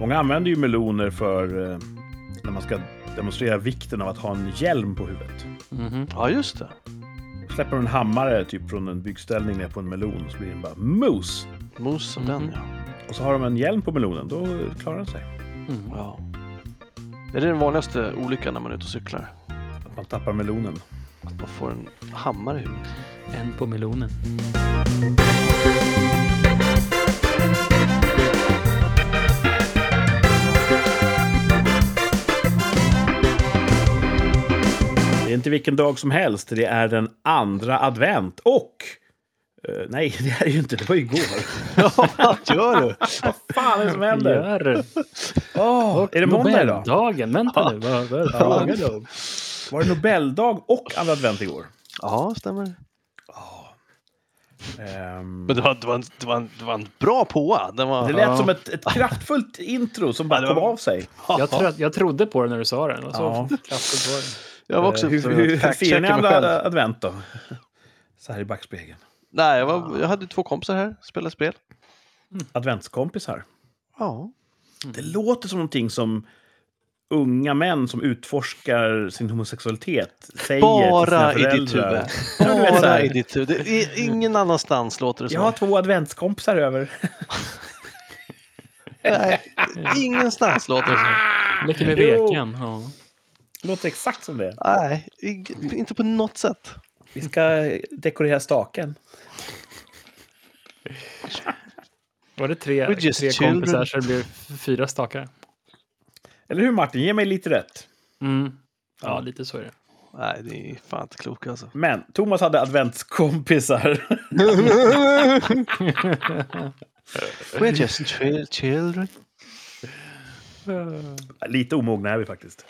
Många använder ju meloner för eh, när man ska demonstrera vikten av att ha en hjälm på huvudet. Mhm. Ja, just det. Släpper en hammare typ från en byggställning ner på en melon så blir den bara mos. Mos av den, ja. Och så har de en hjälm på melonen, då klarar den sig. Mm. ja. Är det den vanligaste olyckan när man är ute och cyklar? Att man tappar melonen. Att man får en hammare i huvudet? En på melonen. Inte vilken dag som helst, det är den andra advent. Och... eh, nej, det är det ju inte, det var igår. Ja, vad gör du? Vad fan är det som händer? Gör. Åh, är det måndag idag? Nobeldagen. Vänta nu, vad, vad är det Ja. om? Var det Nobeldag och andra advent igår? Ja, stämmer. Ehm, Men det var, det var, en, det var, en, det var en bra påa. Den var, det lät Ja. som ett, ett kraftfullt intro som bara Ja, det kom av sig. Jag, tro, jag trodde på det när du sa det. Ja. kraftigt var det. Jag var också Eh, hur hur firar ni andra advent då? Så här i backspegeln. Nej, jag, var, jag hade två kompisar här, spelade spel. Adventskompisar. Ja. Det låter som någonting som unga män som utforskar sin homosexualitet säger Bara till i sina ditt föräldrar. huvud. Så Bara i ditt huvud. Det är ingen annanstans låter det som. Jag har två adventskompisar över. Nej, ingenstans låter det som. Leker med veken. Ja. Det låter exakt som det. Nej, inte på något sätt. Vi ska dekorera staken. Var det tre, tre children. kompisar så det blev fyra stakar? Eller hur Martin? Ge mig lite rätt. Mm. Ja, Ja. lite så är det. Nej, det är fan inte klokt alltså. Men Thomas hade adventskompisar. We're just chil- children. Lite omogna är vi faktiskt.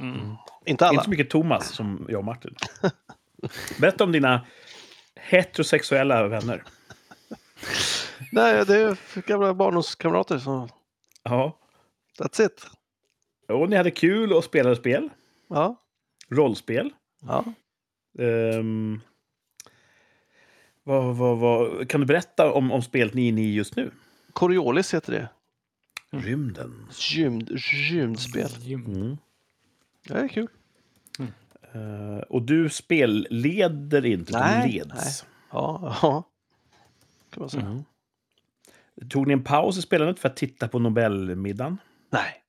Mm. Inte alla. Inte så mycket Thomas som jag och Martin. Berätta om dina heterosexuella vänner. Nej, det är gamla barndomskamrater. Så Ja. that's it. Och ni hade kul och spelade spel. Ja. Rollspel. ja. Ehm, vad, vad, vad, kan du berätta om, om spelet ni är inne i just nu? Coriolis heter det. Rymden. Gymd, gymdspel. Gym. Mm. Det är kul. Eh, och du spelleder inte, Nej, leds. Ja, ja. Kan man säga. Mm. Tog ni en paus i spelandet för att titta på Nobelmiddagen? Nej.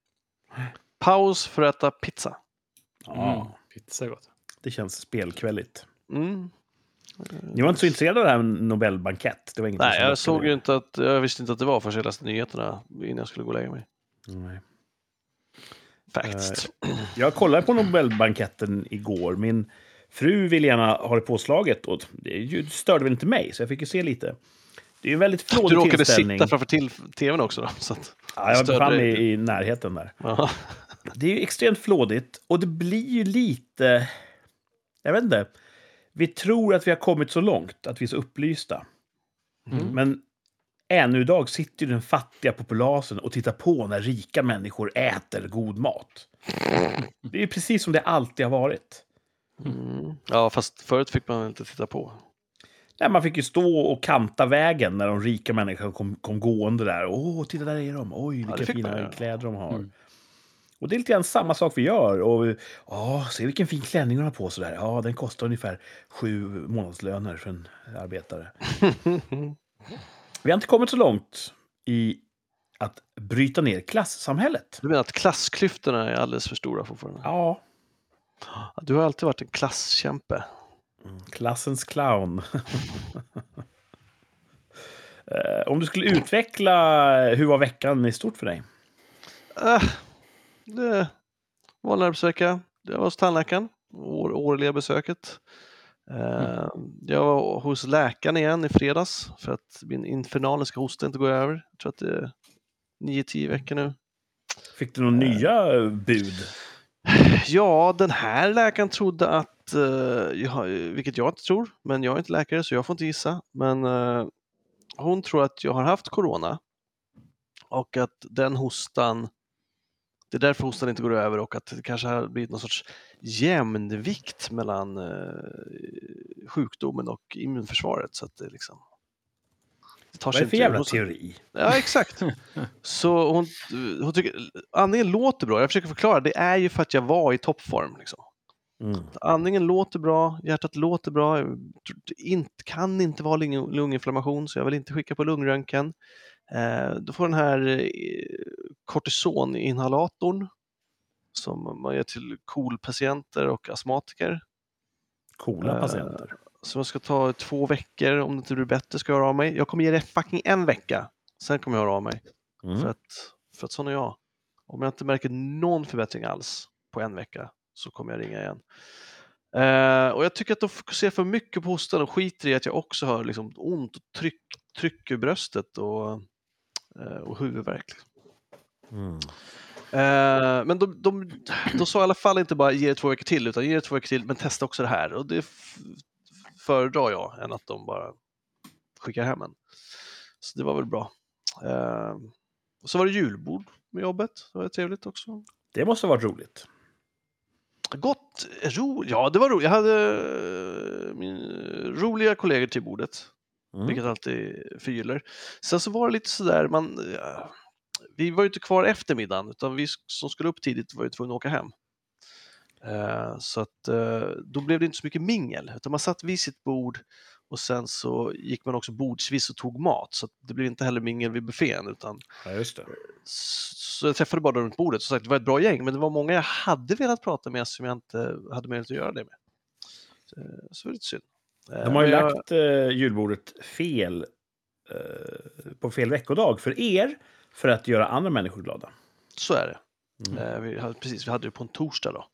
Paus för att äta pizza. Ja, Mm. Pizza är gott. det känns spelkvälligt. Mm. Ni var inte så intresserade av det här med Nobelbankett? Det var Nej, jag såg ju inte att, jag visste inte att det var förrän jag läste nyheterna innan jag skulle gå och lägga mig. Nej. Facts. Jag kollade på Nobelbanketten igår. Min fru ville gärna ha det påslaget och det störde väl inte mig, så jag fick ju se lite. Det är en väldigt du flådig råkade tillställning. sitta framför till tvn också då. Så att, Ja, jag befann mig i närheten där. ja. Det är ju extremt flådigt och det blir ju lite... Jag vet inte. Vi tror att vi har kommit så långt, att vi är så upplysta. Mm. Men ännu idag sitter den fattiga populasen och tittar på när rika människor äter god mat. Det är precis som det alltid har varit. Mm. ja, fast förut fick man inte titta på. Nej, man fick ju stå och kanta vägen när de rika människorna kom, kom gående där. Åh, titta där är de. Oj, vilka fick fina man kläder de har. Mm. Och det är lite grann samma sak vi gör. Och, ja, se vilken fin klänning hon har på sig där. Ja, den kostar ungefär sju månadslöner för en arbetare. Vi har inte kommit så långt i att bryta ner klassamhället. Du menar att klassklyftorna är alldeles för stora fortfarande? Ja, Du har alltid varit en klasskämpe. klassens clown. Eh, Om du skulle utveckla hur var veckan i stort för dig? Äh, det var en arbetsvecka. Jag var hos tandläkaren, år, årliga besöket. Eh, Jag var hos läkaren igen i fredags för att min infernaliska hosta inte går över. Jag tror att det är 9-10 veckor nu. Fick du några nya eh, bud? Ja, den här läkaren trodde att, eh, vilket jag inte tror, men jag är inte läkare så jag får inte gissa, men hon tror att jag har haft corona och att den hostan, det är därför hostan inte går över och att det kanske har blivit någon sorts jämnvikt mellan eh, sjukdomen och immunförsvaret. Så att det liksom, Det tar Vad är det för jävla teori? Ja, exakt. Så hon, hon tycker, andningen låter bra. Jag försöker förklara, det är ju för att jag var i toppform. Liksom. Mm. Andningen låter bra, hjärtat låter bra, inte, kan inte vara lung- lunginflammation så jag vill inte skicka på lungröntgen. Eh, då får den här eh, kortisoninhalatorn som man ger till KOL-patienter och astmatiker. Coola Eh, patienter. Så jag ska ta två veckor, om det inte blir bättre ska jag höra av mig. Jag kommer ge det fucking en vecka, sen kommer jag höra av mig. Mm. För, att, för att sån är jag. Om jag inte märker någon förbättring alls på en vecka så kommer jag ringa igen. Eh, och jag tycker att de fokuserar för mycket på hostan och skiter i att jag också har liksom ont och tryck, tryck i bröstet och, eh, och huvudvärk. Mm. Eh, men de, de, de sa i alla fall inte bara ge det två veckor till, utan ge det två veckor till, men testa också det här. Och det föredrar jag än att de bara skickar hem en. Så det var väl bra. Eh, och så var det julbord med jobbet, det var trevligt också. Det måste ha varit roligt. Gott, ro, ja det var roligt. Jag hade eh, min, roliga kollegor till bordet, Mm. vilket alltid förgyller. Sen så var det lite sådär, man, ja, vi var ju inte kvar efter middagen, utan vi som skulle upp tidigt var ju tvungna att åka hem. Eh, så att eh, då blev det inte så mycket mingel, utan man satt vid sitt bord och sen så gick man också bordsvis och tog mat, så det blev inte heller mingel vid buffén, utan Ja, just det. så jag träffade bara runt bordet. Så sagt, det var ett bra gäng, men det var många jag hade velat prata med som jag inte hade möjlighet att göra det med. Så, så det var lite synd. Eh, De har ju jag- lagt eh, julbordet fel eh, på fel veckodag för er för att göra andra människor glada. Så är det. Mm. Vi hade, precis, vi hade det på en torsdag då.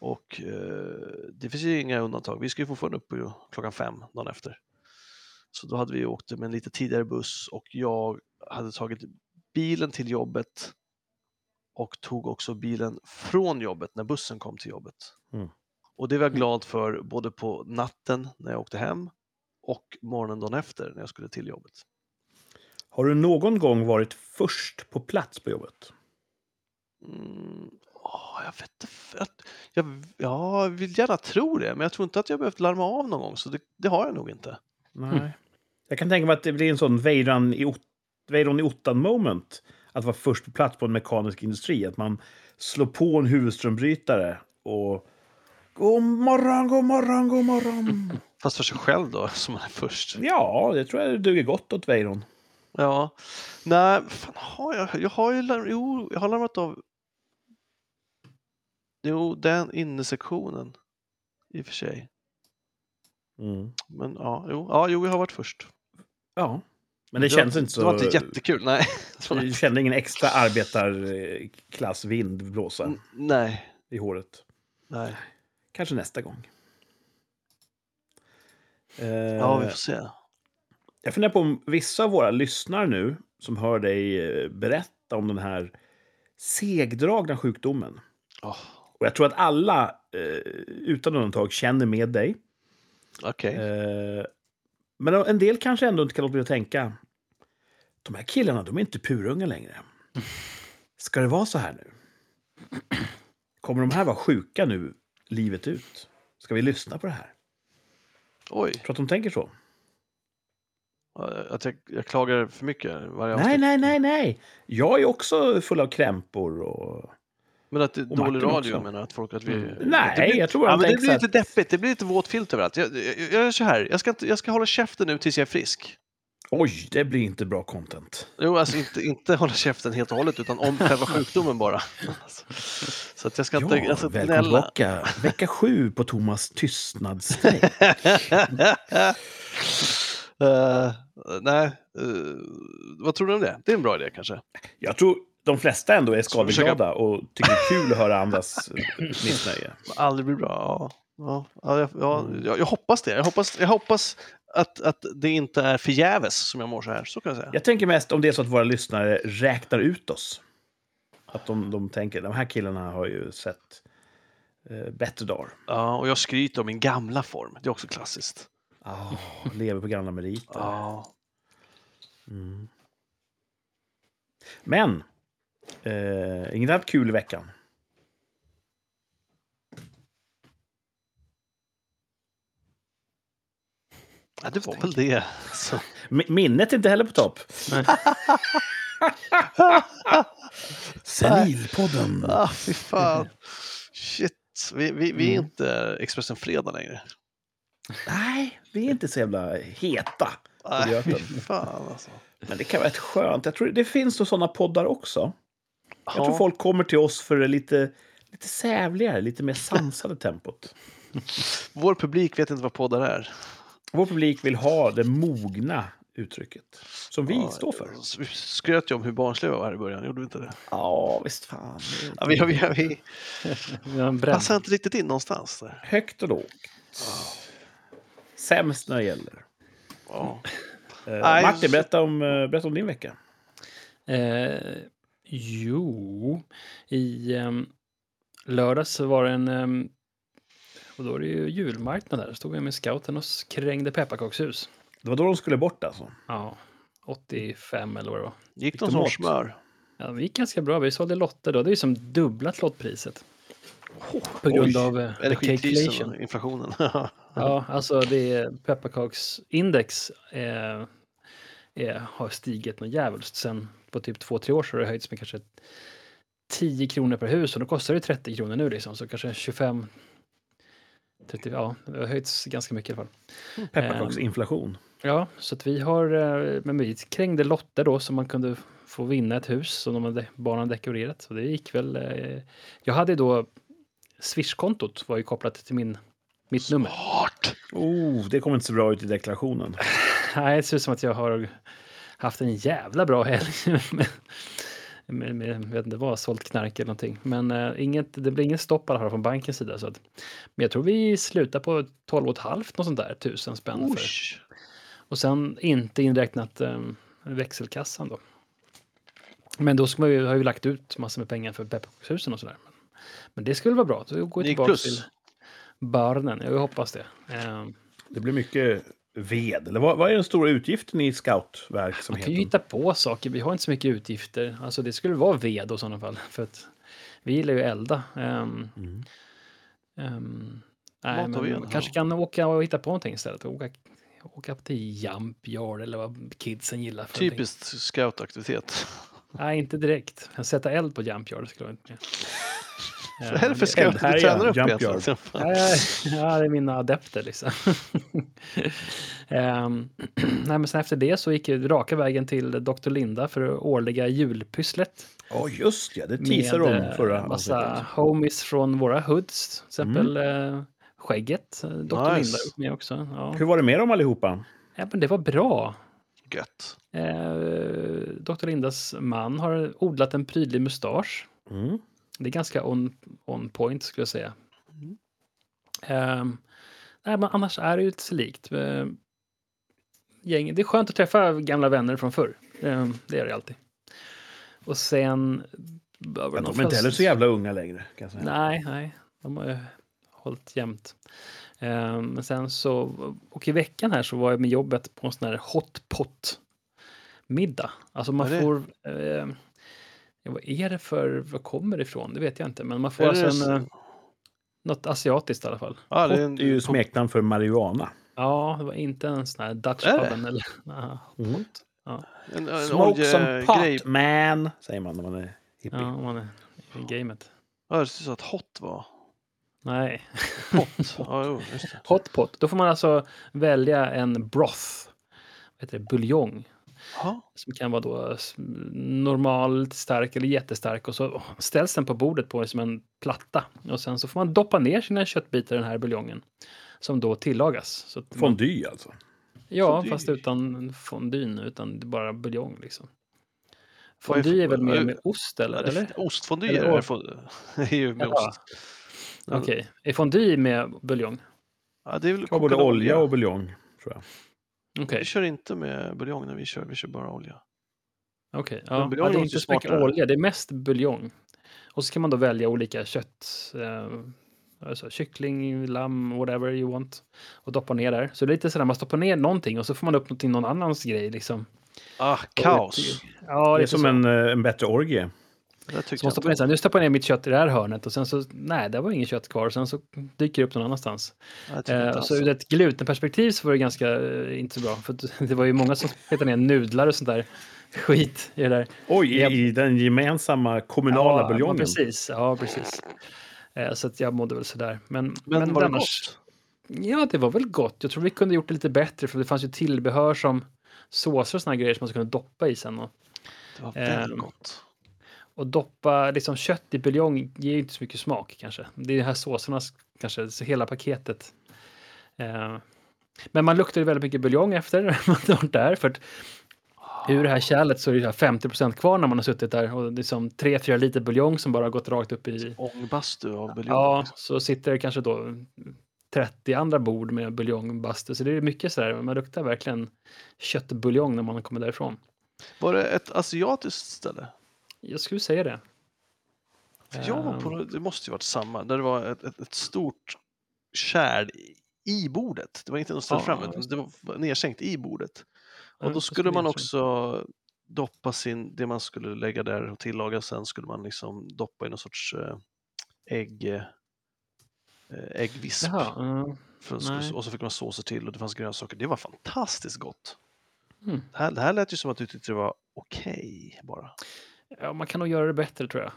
Och eh, det finns ju inga undantag. Vi ska ju fortfarande upp på klockan fem dagen efter. Så då hade vi åkt med en lite tidigare buss och jag hade tagit bilen till jobbet och tog också bilen från jobbet när bussen kom till jobbet. Mm. Och det var jag glad för både på natten när jag åkte hem och morgonen dagen efter när jag skulle till jobbet. Har du någon gång varit först på plats på jobbet? Mm, åh, jag vet inte. Jag, jag, ja, jag vill gärna tro det, men jag tror inte att jag behövt larma av någon gång, så det, det har jag nog inte. Nej. Jag kan tänka mig att det blir en sån Weiron i, ottan-moment. Att vara först på plats på en mekanisk industri. Att man slår på en huvudströmbrytare och... God morgon, god morgon, god morgon. Fast för sig själv då, som man är först. Ja, det tror jag duger gott åt Weiron. Ja, nej, fan har jag? Jag har ju jo, jag har larmat av. Jo, den innesektionen i och för sig. Mm. Men ja, jo, ja, jo, jag har varit först. Ja. Men det var känns inte så... Det var inte jättekul, nej. Du kände ingen extra arbetarklassvind blåsa N- nej, i håret. nej. Kanske nästa gång. Eh, Ja, vi får se. Jag funderar på om vissa av våra lyssnare nu, som hör dig eh, berätta om den här segdragna sjukdomen. Oh, Och jag tror att alla, eh, utan undantag, känner med dig. Okej. Eh, men en del kanske ändå inte kan låta bli att tänka, de här killarna, de är inte purunga längre. Ska det vara så här nu? Kommer de här vara sjuka nu, livet ut? Ska vi lyssna på det här? Oj, Jag tror att de tänker så. Att jag, jag klagar för mycket varje Nej, avsnitt. nej, nej, nej. Jag är också full av krämpor och... Men att det är dålig radio, också. menar att folk att vi... Mm. att Nej, det blir, jag tror ja, men Det tänker blir lite att- deppigt, det blir lite våt filt överallt. Jag, jag, jag gör så här, jag ska, inte, jag ska hålla käften nu tills jag är frisk. Oj, det blir inte bra content. Jo, alltså inte, inte hålla käften helt och hållet, utan om själva sjukdomen bara. Alltså, så att jag ska inte... Ja, välkommen tillbaka. Vecka sju på Thomas tystnadsstrejk. Eh, nej, eh, vad tror du om det? Det är en bra idé kanske. Jag tror de flesta ändå är skadeglada och tycker det är kul att höra andras missnöje. Aldrig blir bra. Ja, ja, ja, jag, ja, Mm. jag, jag hoppas det. Jag hoppas, jag hoppas att, att det inte är förgäves som jag mår så här. Så kan jag säga. Jag tänker mest om det är så att våra lyssnare räknar ut oss. Att de, de tänker, de här killarna har ju sett eh, bättre dagar. Ja, och jag skryter om min gamla form. Det är också klassiskt. Ah, lever på gamla meriter. Ja, Mm. Men, eh, inget annat kul i veckan. Ja, det var väl det. Så. Mi- Minnet är inte heller på topp. Senilpodden. Ah, fy fan. Shit. Vi, vi, vi är Mm. inte Expressen Fredag längre. Nej, vi är inte så jävla heta. Nej, gröten. fy fan alltså. Men det kan vara rätt skönt. Jag tror det finns nog sådana poddar också. Jag tror Ja. folk kommer till oss för det lite, lite sävligare, lite mer sansade tempot. Vår publik vet inte vad poddar är. Vår publik vill ha det mogna uttrycket. Som vi Ja, står för. Vi skröt ju om hur barnsliga vi var här i början, gjorde vi inte det? Ja, visst fan. Ja, vi, vi, vi Vi passar inte riktigt in någonstans där. Högt och lågt. Sämst när det gäller. Ja. Eh, Martin, berätta om, eh, berätta om din vecka. Eh, jo, i um, lördags så var det en... Um, och då är det ju julmarknad där. Stod jag med scouten och krängde pepparkakshus. Det var då de skulle bort alltså. Ja, 85 eller vad det var. Gick Fick de som smör? Ja, det gick ganska bra. Vi sålde lotter då. Det är ju som dubblat lottpriset. På grund Oj, av eh, inflationen. Ja, alltså det är pepparkaksindex eh, eh, har stigit något jävligt. Sen på typ två, tre år så har det höjts med kanske 10 kronor per hus och då kostar det 30 kronor nu liksom. Så kanske 25, 30, ja, det har höjts ganska mycket i alla fall. Pepparkaksinflation. Ja, så att vi har, eh, men vi krängde lotter då så man kunde få vinna ett hus som de hade, barnen dekorerat. Så det gick väl. Eh, jag hade då Swish-kontot var ju kopplat till min, mitt nummer. Smart! Oh, det kommer inte så bra ut i deklarationen. Nej, det ser ut som att jag har haft en jävla bra helg. med, med, med, jag vet inte vad, sålt knark eller någonting. Men uh, inget, det blir ingen stopp fall från bankens sida. Så att, men jag tror vi slutar på 12 500 något sånt där, tusen spänn. För. Och sen inte inräknat um, växelkassan då. Men då ska man ju, har vi lagt ut massor med pengar för pepparkakshusen och sådär. Men, men det skulle vara bra. Så gick tillbaka plus. till barnen. Jag hoppas det. Ehm, Det blir mycket ved. Eller vad, vad är den stora utgiften i Man kan ju scoutverksamheten? hitta på saker. Vi har inte så mycket utgifter. Alltså det skulle vara ved i sådana fall. För att vi gillar ju elda. Ehm, Mm. Mat nej, men ved, man kanske kan åka och hitta på någonting istället. Åka, åka till Jump Yard eller vad kidsen gillar. För. Typiskt scoutaktivitet. Nej, inte direkt. Sätta eld på Jump Yard skulle jag inte. Vad är det för scout du tränar upp egentligen? Ja, det är mina adepter liksom. Ehm, nej, men sen efter det så gick jag raka vägen till Dr. Linda för årliga julpysslet. Ja, just ja. Det teasade de eh, förra massa avsnittet. homies från våra hoods. Till exempel eh, Skägget, eh, Dr. Nice. Linda är med också. Ja. Hur var det med dem allihopa? ja, men det var bra. Gött. Eh, Dr. Lindas man har odlat en prydlig mustasch. Mm. Det är ganska on, on point skulle jag säga. Mm. Ehm, nej, men annars är det ju lite så likt. Uh, gäng, det är skönt att träffa gamla vänner från förr. Ehm, det är det alltid. Och sen... Men de är inte heller så jävla unga längre. Kan jag säga. Nej, nej. De har ju hållit jämnt. Men sen så, och i veckan här så var jag med jobbet på en sån här hotpot middag. Alltså man får, eh, ja, vad är det för, vad kommer det ifrån? Det vet jag inte, men man får alltså det en, så- eh, något asiatiskt i alla fall. Ja, det är Pot en, är ju smeknamn för marijuana. Ja, det var inte en sån här Dutch det? puben eller... Aha, Mm. ja, en, en Smoke some pot, man, säger man när man är hippie. ja, man är i gamet. Ja, det ser så att hot var. Nej, Pot. ja, jo, det. hotpot. Då får man alltså välja en broth, vad heter det, buljong. Ja, som kan vara då s- normal, lite stark eller jättestark och så ställs den på bordet på som en platta och sen så får man doppa ner sina köttbitar i den här buljongen som då tillagas. Så att man, alltså. ja, fondue. fast utan fondyn, utan det är bara buljong liksom. Vad är väl mer med ost eller? Ja, det- eller? Eller är, ju med Ja. ost. Okej, är fondue med buljong? Ja, det är väl både olja och buljong, tror jag. Okej, Vi kör inte med buljong när vi kör, vi kör bara olja. okej. Men Ja, ja, det är inte så mycket olja, det är mest buljong. Och så kan man då välja olika kött. Eh, alltså kyckling, lamm, whatever you want. Och doppa ner där. Så det är lite sådär, man stoppar ner någonting och så får man upp någonting, någon annans grej liksom. Ah, kaos. Ja, Det är som så. en, eh, en bättre orgie. Det Så man inte. så här, nu stoppar jag ner mitt kött i det här hörnet och sen så, nej, det var inget kött kvar. Och sen så dyker det upp någon annanstans. Eh, så ur ett glutenperspektiv så var det ganska eh, inte så bra. För det var ju många som petade ner nudlar och sånt där skit i det där. Oj, Jag- i, i den gemensamma kommunala ja, buljongen. precis. Ja, precis. Eh, så att jag mådde väl sådär. Men, Men, var det annars- gott? Ja, det var väl gott. Jag tror vi kunde gjort det lite bättre för det fanns ju tillbehör som såser och såna här grejer som man skulle kunna doppa i sen. Och, Det var väldigt Ehm, gott. Och doppa liksom kött i buljong ger ju inte så mycket smak kanske. Det är de här såserna kanske, så hela paketet. Eh, men man luktade väldigt mycket buljong efter man var där. För att ur det här kärlet så är det här 50 kvar när man har suttit där. Och det är som 3-4 liter buljong som bara har gått rakt upp i... Ångbastu av buljong. Ja, liksom. så sitter det kanske då 30 andra bord med buljongbastu. Så det är mycket sådär, man luktar verkligen köttbuljong när man kommer därifrån. Var det ett asiatiskt ställe? Jag skulle säga det. För jag var på, det måste ju varit samma, där det var ett, ett, ett stort kärl i bordet. Det var inte något ställt Ja, fram, utan det var nedsänkt i bordet. Ja, Och då skulle man också doppa sin, det man skulle lägga där och tillaga sen skulle man liksom doppa i någon sorts eh, ägg, eh, äggvisp. Jaha. För, nej. och så fick man såser till och det fanns grönsaker. Det var fantastiskt gott. Mm. Det, här, det här lät ju som att du tyckte det var okej bara. Ja, man kan nog göra det bättre tror jag.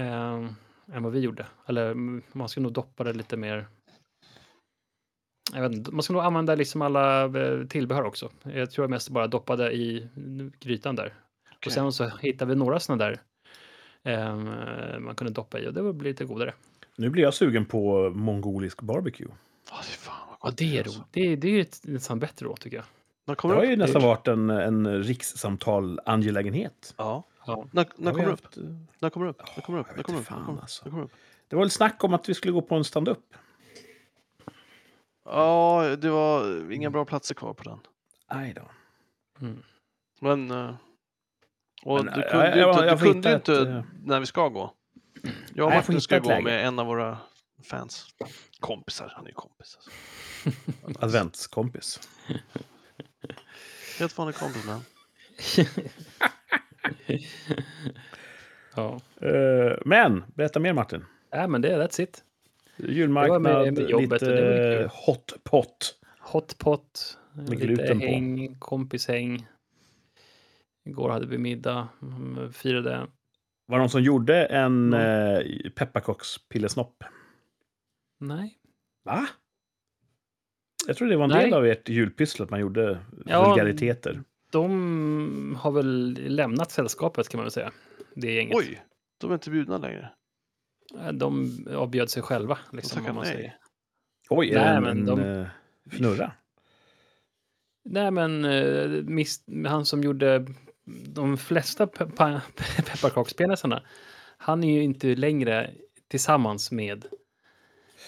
Eh, än vad vi gjorde. Eller mm, man ska nog doppa det lite mer. Jag vet inte, man ska nog använda liksom alla eh, tillbehör också. Jag tror jag mest bara doppade i grytan där. Okej. Och sen så hittade vi några sådana där eh, man kunde doppa i och det var lite godare. Nu blir jag sugen på mongolisk barbecue. Ja, det är fan vad Ja, gott det är alltså. roligt. Det, är- det är ju ett- nästan bättre då tycker jag. Det har ju nästan varit en, en rikssamtal-angelägenhet. Ja. Ja. När, kommer det upp? haft, eh, När kommer det upp? När kommer det upp? jag När kommer det upp? När fan, kommer det upp? När kommer det upp? Det var väl snack om att vi skulle gå på en stand-up. Ja, det var inga bra platser kvar på den. Aj då. Mm. Men... eh, Och Men, du ja, kunde ju jag- inte, jag du kunde inte ett, eh, när vi ska gå. Jag och Nej, jag Martin ska gå läge. med en av våra fans. Kompisar, han är ju kompis. Alltså. Adventskompis. Helt vanlig kompis med han. ja. Eh, Men, berätta mer Martin. ja, men det är that's it. Julmarknad, med- med jobbet lite kul. hot pot. Hot pot, lite gluten på. häng, kompishäng. Igår hade vi middag, mm, firade. Var det någon som gjorde en Mm. eh, pepparkakspillesnopp? Nej, Va? Jag tror det var en Nej. del av ert julpyssel, att man gjorde Ja. vulgariteter. De har väl lämnat sällskapet kan man väl säga. Det är inget. Oj, de är inte bjudna längre. De avbjöd sig själva. De Liksom, tackar om man nej. säger. Oj, är Nej, en, men en de- eh, fnurra? Nej, men eh, mis, han som gjorde de flesta pe pa- pepparkakspenisarna, han är ju inte längre tillsammans med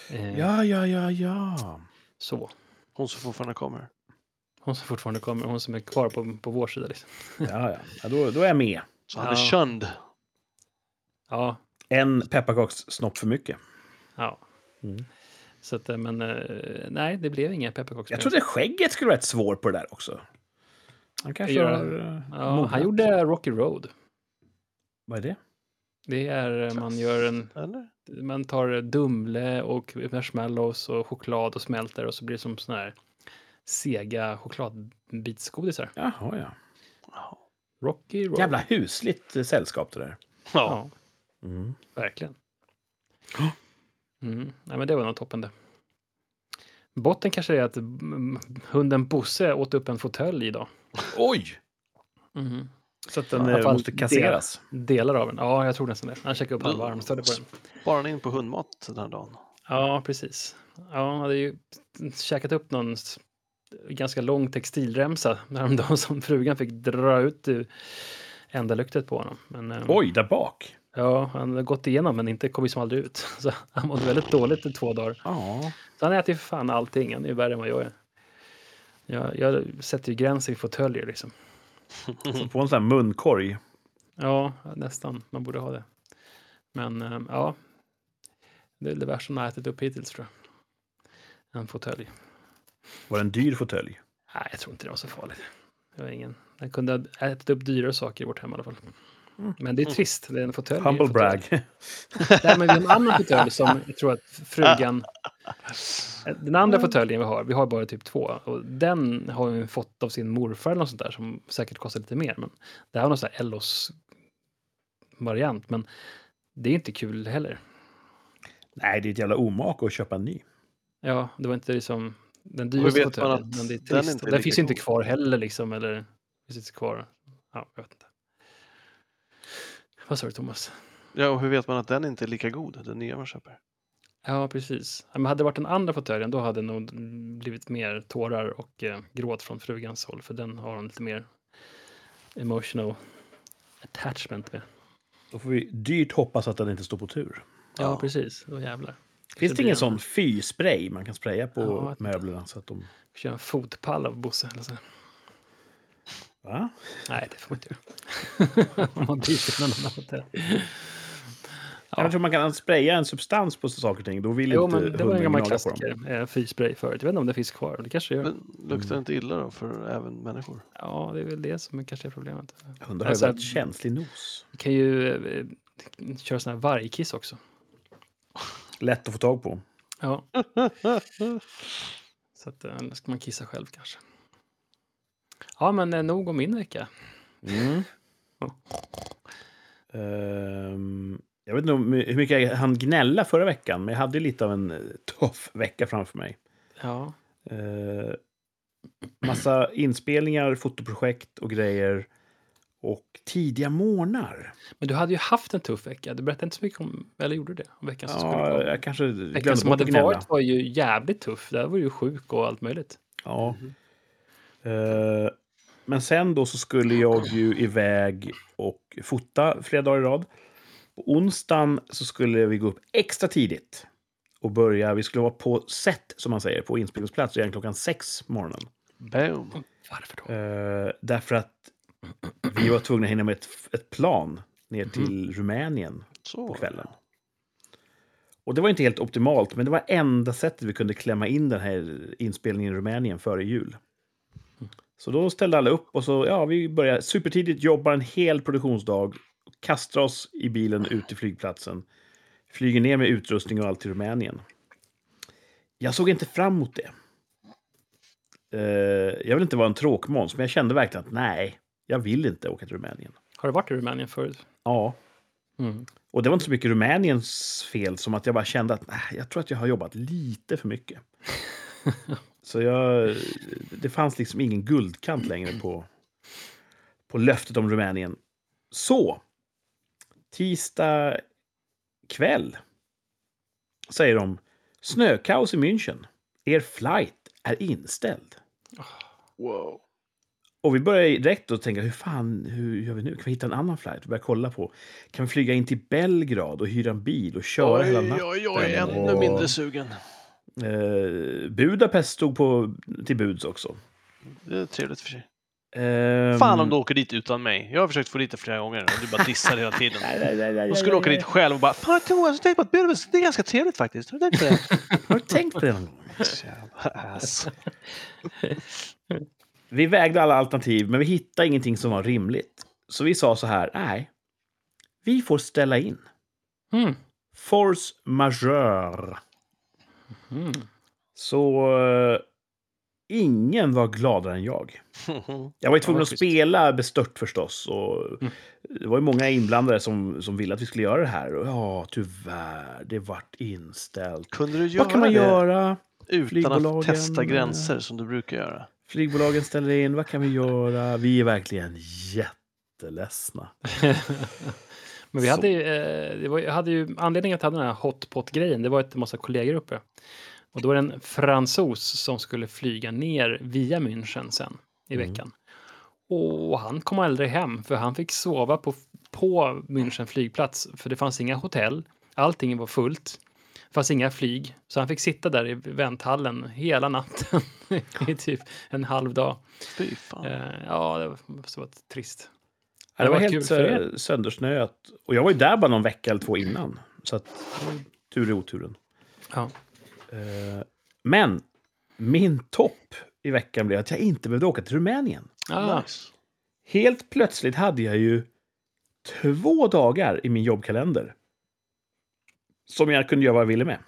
eh, Ja, ja, ja, ja. så. Hon som fortfarande kommer. Hon som fortfarande kommer, hon som är kvar på, på vår sida. Liksom. ja, ja. ja då, då är jag med. Så han är Ja. känd. Ja, En pepparkakssnopp för mycket. ja. Mm. Så att, eh, men eh, nej, det blev inga Jag pepparkakspenisar. trodde skägget skulle vara rätt svår på det där också. Han kanske Gör- har... eh, Ja, han gjorde Rocky Road. Vad är det? Det är, man gör en, Eller? man tar Dumle och marshmallows och choklad och smälter och så blir det som såna här sega chokladbitsgodisar. Jaha, ja. Ja. Rocky Road. Jävla husligt eh, sällskap det där. Ja. Ja, Mm. verkligen. Mm. Nej, men det var nog toppen det. Botten kanske är att mm, hunden Bosse åt upp en fåtölj idag. Oj! Mm. Så att den alla eh, måste kasseras. Delar av den. Ja, jag tror nästan det. Han käkade upp halva armstödet på den. Sparar in på hundmat den här dagen? Ja, precis. Ja, han hade ju käkat upp någon ganska lång textilremsa häromdagen som frugan fick dra ut ur ändalyktet på honom. Men, eh, Oj, där bak. Ja, han har gått igenom men inte kommit som aldrig ut. Så han mådde väldigt dåligt i två dagar. Ja. Så han äter ju för fan allting. Han är ju värre än vad jag är. Jag, jag sätter ju gränser i fåtöljer liksom. Så på en sån här munkorg. Ja, nästan. Man borde ha det. Men eh, ja, det är det värsta man har ätit upp hittills tror jag. En fåtölj. Var det en dyr fåtölj? Nej, jag tror inte det var så farligt. Det var ingen. Den kunde ha ätit upp dyrare saker i vårt hem i alla fall. Men det är trist. Det är en fåtölj. Humble brag. Nej, men det är en annan fåtölj som jag tror att frugan... Den andra fåtöljen vi har, vi har bara typ två. Och den har vi fått av sin morfar eller något sånt där som säkert kostar lite mer. Men det här var någon sån här Ellos-variant. Men det är inte kul heller. Nej, det är ett jävla omak att köpa en ny. Ja, det var inte liksom den dyraste vet man att Men det är den trist. inte Och är Den finns ju inte kvar heller liksom. Eller finns inte kvar. Ja, jag vet inte. Vad sa du Thomas? Ja, och hur vet man att den inte är lika god, den nya man köper? Ja, precis. Men hade det varit den andra fåtöljen då hade det nog blivit mer tårar och eh, gråt från frugans håll. För den har hon lite mer emotional attachment med. Då får vi dyrt hoppas att den inte står på tur. Ja, Ja. precis. Då jävlar. Finns det ingen en- sån fy-spray man kan spraya på Ja, möblerna? Så att de... Kör en fotpall av Bosse. Eller så. Va? Nej, det får man inte göra. Om man byter till någon annan hotell. Ja. Jag tror man kan spraya en substans på saker och ting. Då vill Jo, inte men det var en hunden gammal gnaga på dem. klassiker. Eh, Fyrspray förut. Jag vet inte om det finns kvar. Det kanske gör. Men luktar det inte illa då för även människor? Ja, det är väl det som kanske är problemet. Hundar har ju Alltså, väldigt känslig nos. Vi kan ju eh, köra sån här vargkiss också. Lätt att få tag på. Ja. Så att, eh, eller ska man kissa själv kanske. Ja, men eh, nog om min vecka. Mm. Ehm, jag vet inte om- hur mycket jag hann gnälla förra veckan, men jag hade lite av en eh, tuff vecka framför mig. Ja, Uh, massa inspelningar, fotoprojekt och grejer. Och tidiga morgnar. men du hade ju haft en tuff vecka. Du berättade inte så mycket om, eller gjorde du det? Om veckan som Ja, jag kanske Veckan som hade gnälla. varit var ju jävligt tuff. Där var du ju sjuk och allt möjligt. Ja. Eh, men sen då så skulle jag ju iväg och fota flera dagar i rad. På onsdagen så skulle vi gå upp extra tidigt och börja. Vi skulle vara på set, som man säger, på inspelningsplats redan klockan sex på morgonen. Boom. Varför då? Eh, därför att vi var tvungna att hinna med ett, ett plan ner till Rumänien Så. på kvällen. Och det var inte helt optimalt, men det var enda sättet vi kunde klämma in den här inspelningen i Rumänien före jul. Så då ställde alla upp och så, ja, vi började supertidigt, jobbar en hel produktionsdag, kastar oss i bilen ut till flygplatsen, flyger ner med utrustning och allt till Rumänien. Jag såg inte fram emot det. Eh, jag vill inte vara en tråkmåns, men jag kände verkligen att nej, jag vill inte åka till Rumänien. Har du varit i Rumänien förut? Ja, Mm. och det var inte så mycket Rumäniens fel som att jag bara kände att nej, jag tror att jag har jobbat lite för mycket. så jag, det fanns liksom ingen guldkant längre på, på löftet om Rumänien. Så, tisdag kväll säger de snökaos i München. Er flight är inställd. Wow. Och vi börjar direkt att tänka, hur fan, hur gör vi nu? Kan vi hitta en annan flight? Och börja kolla på, kan vi flyga in till Belgrad och hyra en bil och köra hela natten? oj, oj, ännu Och, mindre sugen. Eh, Budapest stod på, till buds också. Det är trevligt för sig. Ehm, Fan om du åker dit utan mig. Jag har försökt få dit dig flera gånger och du bara dissar hela tiden. Du skulle åka dit själv och bara Fan Thomas, tänk på att Budapest, det är ganska trevligt faktiskt. Har du tänkt på det? Har du tänkt på det någon gång? Jävla ass. Vi vägde alla alternativ, men vi hittade ingenting som var rimligt. Så vi sa så här, nej, vi får ställa in. Mm. Force majeure. Mm. Så eh, ingen var gladare än jag. Jag var ju tvungen att spela bestört förstås. Och Mm. Det var ju många inblandade som, som ville att vi skulle göra det här. Och ja, tyvärr, det vart inställt. Kunde du göra Vad kan man det göra? utan att testa eh, gränser som du brukar göra? Flygbolagen ställer in. Vad kan vi göra? Vi är verkligen jätteledsna. Men vi Så. hade, ju, eh, det var, hade ju anledningen att jag hade den här hotpot-grejen. Det var en massa kollegor uppe. Och då var det en fransos som skulle flyga ner via München sen i Mm. veckan. Och han kom aldrig hem för han fick sova på, på München flygplats för det fanns inga hotell. Allting var fullt. Det fanns inga flyg. Så han fick sitta där i vänthallen hela natten i typ en halv dag. Fy fan. Eh, ja, det var, det var trist. Det, var var helt sö- söndersnöat. Och jag var ju där bara någon vecka eller två innan. Så att, tur i oturen. Ja. Eh, Men min topp i veckan blev att jag inte behövde åka till Rumänien. Ah, Nice. Helt plötsligt hade jag ju två dagar i min jobbkalender. Som jag kunde göra vad jag ville med.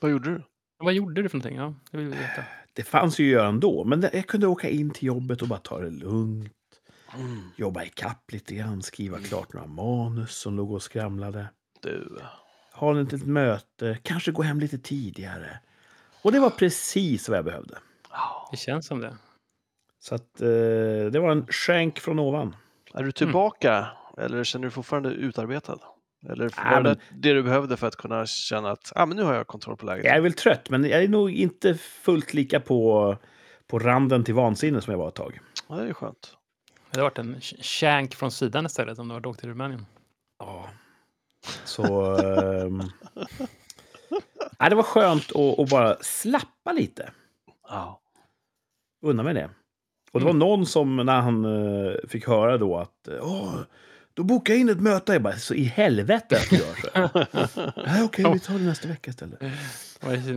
Vad gjorde du? Vad gjorde du för någonting? Ja, det vill vi veta. Det fanns ju att göra ändå, men jag kunde åka in till jobbet och bara ta det lugnt. Mm. Jobba ikapp lite grann, skriva klart några manus som låg och skramlade. Du. Ha ett litet möte, kanske gå hem lite tidigare. Och det var precis vad jag behövde. Det känns som det. Så att, eh, det var en skänk från ovan. Är du tillbaka eller känner du fortfarande utarbetad? Eller var det det du behövde för att kunna känna att ah, men nu har jag kontroll på läget? Jag är väl trött, men jag är nog inte fullt lika på, på randen till vansinne som jag var ett tag. Ja, det är skönt. Det hade varit en sh- shank från sidan istället om du hade åkt till Rumänien. Ja. Så... ehm, nej, det var skönt att, att bara slappa lite. Ja. Unna mig det. Och det var någon som, när han eh, fick höra då att Åh, då bokar jag in ett möte. Jag bara, så i helvete att du gör så. Nej, Okej, vi tar det nästa vecka istället.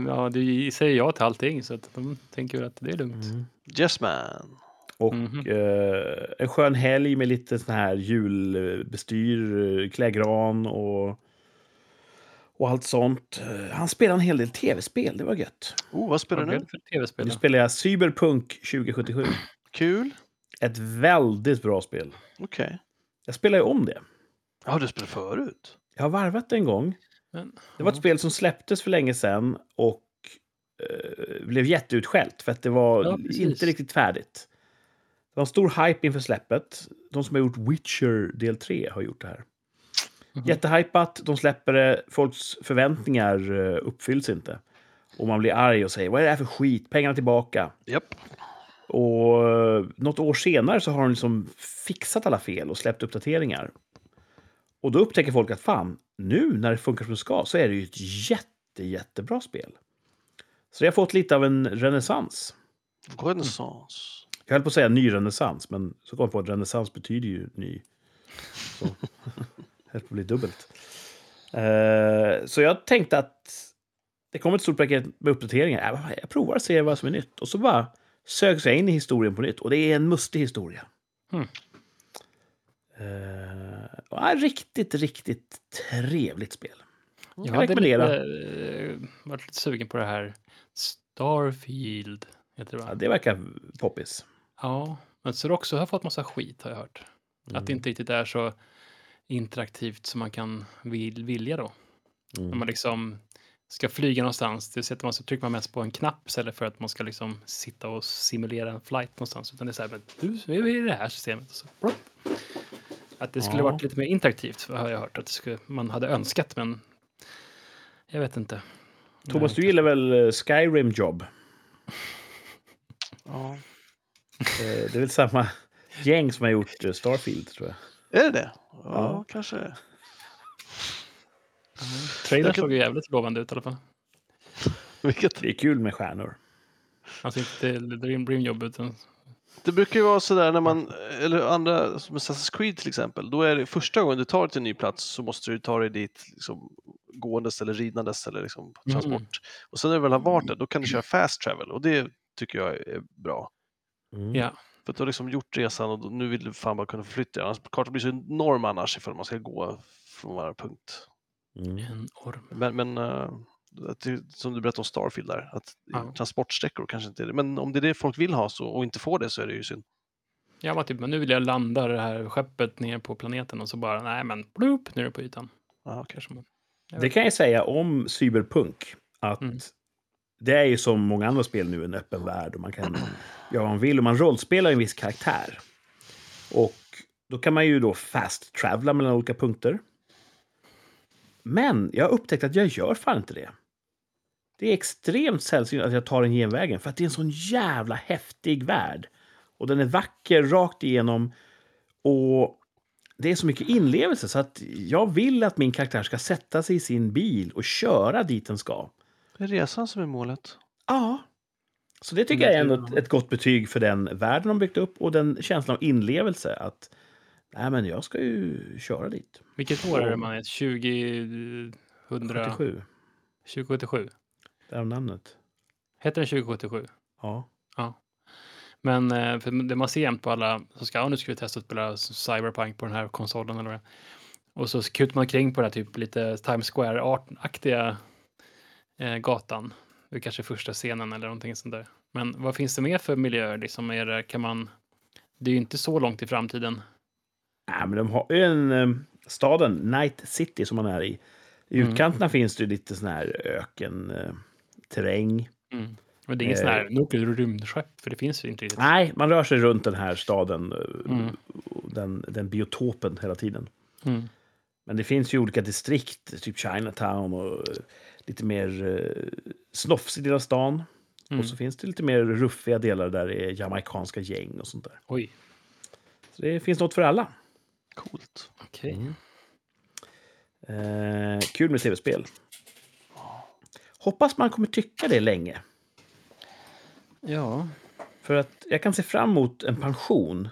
Ja, du säger ja till allting så att de tänker att det är lugnt. Mm. Yes man. Och Mhm. eh, en skön helg med lite sån här julbestyr, eh, klägran och, och allt sånt. Eh, Han spelade en hel del tv-spel, det var gött. Oh, vad spelar du nu? det för tv-spel? Nu spelar jag Cyberpunk 2077. Kul. Ett väldigt bra spel. Okej. Jag spelar ju om det. Ja, du spelade förut? Jag har varvat det en gång. Men- Det var ett spel som släpptes för länge sedan och eh, blev jätteutskällt för att det var Ja, inte riktigt färdigt. Det var en stor hype inför släppet. De som har gjort Witcher del 3 har gjort det här. Mhm. Jättehypat, de släpper det, folks förväntningar eh, uppfylls inte. Och man blir arg och säger vad är det här för skit, pengarna tillbaka. Japp. Och eh, något år senare så har de liksom fixat alla fel och släppt uppdateringar. Och då upptäcker folk att fan, nu när det funkar som det ska så är det ju ett jätte, jättebra spel. Så det har fått lite av en renässans. Renaissance. Jag höll på att säga ny renässans, men så kom jag på att renässans betyder ju ny. Så höll på att bli dubbelt. Eh, så jag tänkte att det kommer ett stort paket med uppdateringar. Jag, provar att se vad som är nytt. Och så bara sögs jag in i historien på nytt. Och det är en mustig historia. Mm. Eh, och ja, riktigt, riktigt trevligt spel. Jag kan hade lite, eh, varit lite sugen på det här Starfield. Heter det va? Ja, det verkar poppis. Ja, men så också har fått massa skit har jag hört. Mm. Att det inte riktigt är så interaktivt som man kan vill, vilja då. Mm. När man liksom ska flyga någonstans, det sätter man så trycker man mest på en knapp istället för att man ska liksom sitta och simulera en flight någonstans. Utan det är så här, men du, vi är i det här systemet. Och så, plopp. att det skulle Ja. varit lite mer interaktivt har jag hört att det skulle, man hade önskat, men jag vet inte. Thomas, du gillar väl eh, Skyrim Job? Ja. Eh, Det är väl samma gäng som har gjort eh, Starfield, tror jag. Är det det? Ja, Ja. kanske. Trailern kan- såg ju jävligt lovande ut i alla fall. Vilket? Det är kul med stjärnor. Alltså inte Dream, Dream Job utan Det brukar ju vara sådär när man, eller andra som Assassin's Creed till exempel, då är det första gången du tar dig till en ny plats så måste du ta dig dit liksom, gåendes eller ridandes eller liksom, Mm. transport. Och sen när du väl har varit där, då kan du köra fast travel och det tycker jag är bra. Mm. ja. För att du har liksom gjort resan och nu vill du fan bara kunna förflytta dig. Annars kartan blir så enorm annars ifall man ska gå från varje punkt. Mm. en orm. Men, men att det, som du berättade om Starfield där, att Ja. transportsträckor kanske inte är det. Men om det är det folk vill ha så, och inte får det så är det ju synd. Ja, men typ, men nu vill jag landa det här skeppet ner på planeten och så bara, nej men, bloop, nu är det på ytan. Ah, okay. Kanske man. Det kan jag säga om Cyberpunk. Att Mm. Det är ju som många andra spel nu en öppen värld och man kan göra vad man vill och man rollspelar en viss karaktär. Och då kan man ju då fast travela mellan olika punkter. Men jag har upptäckt att jag gör fan inte det. Det är extremt sällsynt att jag tar den genvägen för att det är en sån jävla häftig värld. Och den är vacker rakt igenom. Och det är så mycket inlevelse så att jag vill att min karaktär ska sätta sig i sin bil och köra dit den ska. Det är resan som är målet. Ja. Så det tycker jag är ändå ett, ett gott betyg för den världen de byggt upp och den känslan av inlevelse. Att nej, men jag ska ju köra dit. Vilket år är det man är? 20... 100... 77. 2077? Det är namnet. Heter den 2077? Ja. Men eh, för det man ser jämt på alla som ska, ja, nu ska vi testa att spela Cyberpunk på den här konsolen eller vad. Och så kutar man kring på den här typ lite Times Square-aktiga eh, gatan. Det är kanske första scenen eller någonting sånt där. Men vad finns det mer för miljöer? Liksom är det, kan man, det är ju inte så långt i framtiden. Nej, men de har ju en eh, staden, Night City, som man är i. I Mm. utkanterna finns det lite sån här öken, eh, terräng. Mm. Men det är ingen sån här, nu åker du rymdskepp, för det finns ju inte riktigt. Nej, man rör sig runt den här staden, eh, Mm. den, den biotopen hela tiden. Mm. Men det finns ju olika distrikt, typ Chinatown och eh, lite mer eh, snofsig del av stan. Mm. Och så finns det lite mer ruffiga delar där det är jamaicanska gäng och sånt där. Oj, Så det finns något för alla. Coolt. okej. Eh, kul med tv-spel. Hoppas man kommer tycka det länge. Ja, För att jag kan se fram emot en pension.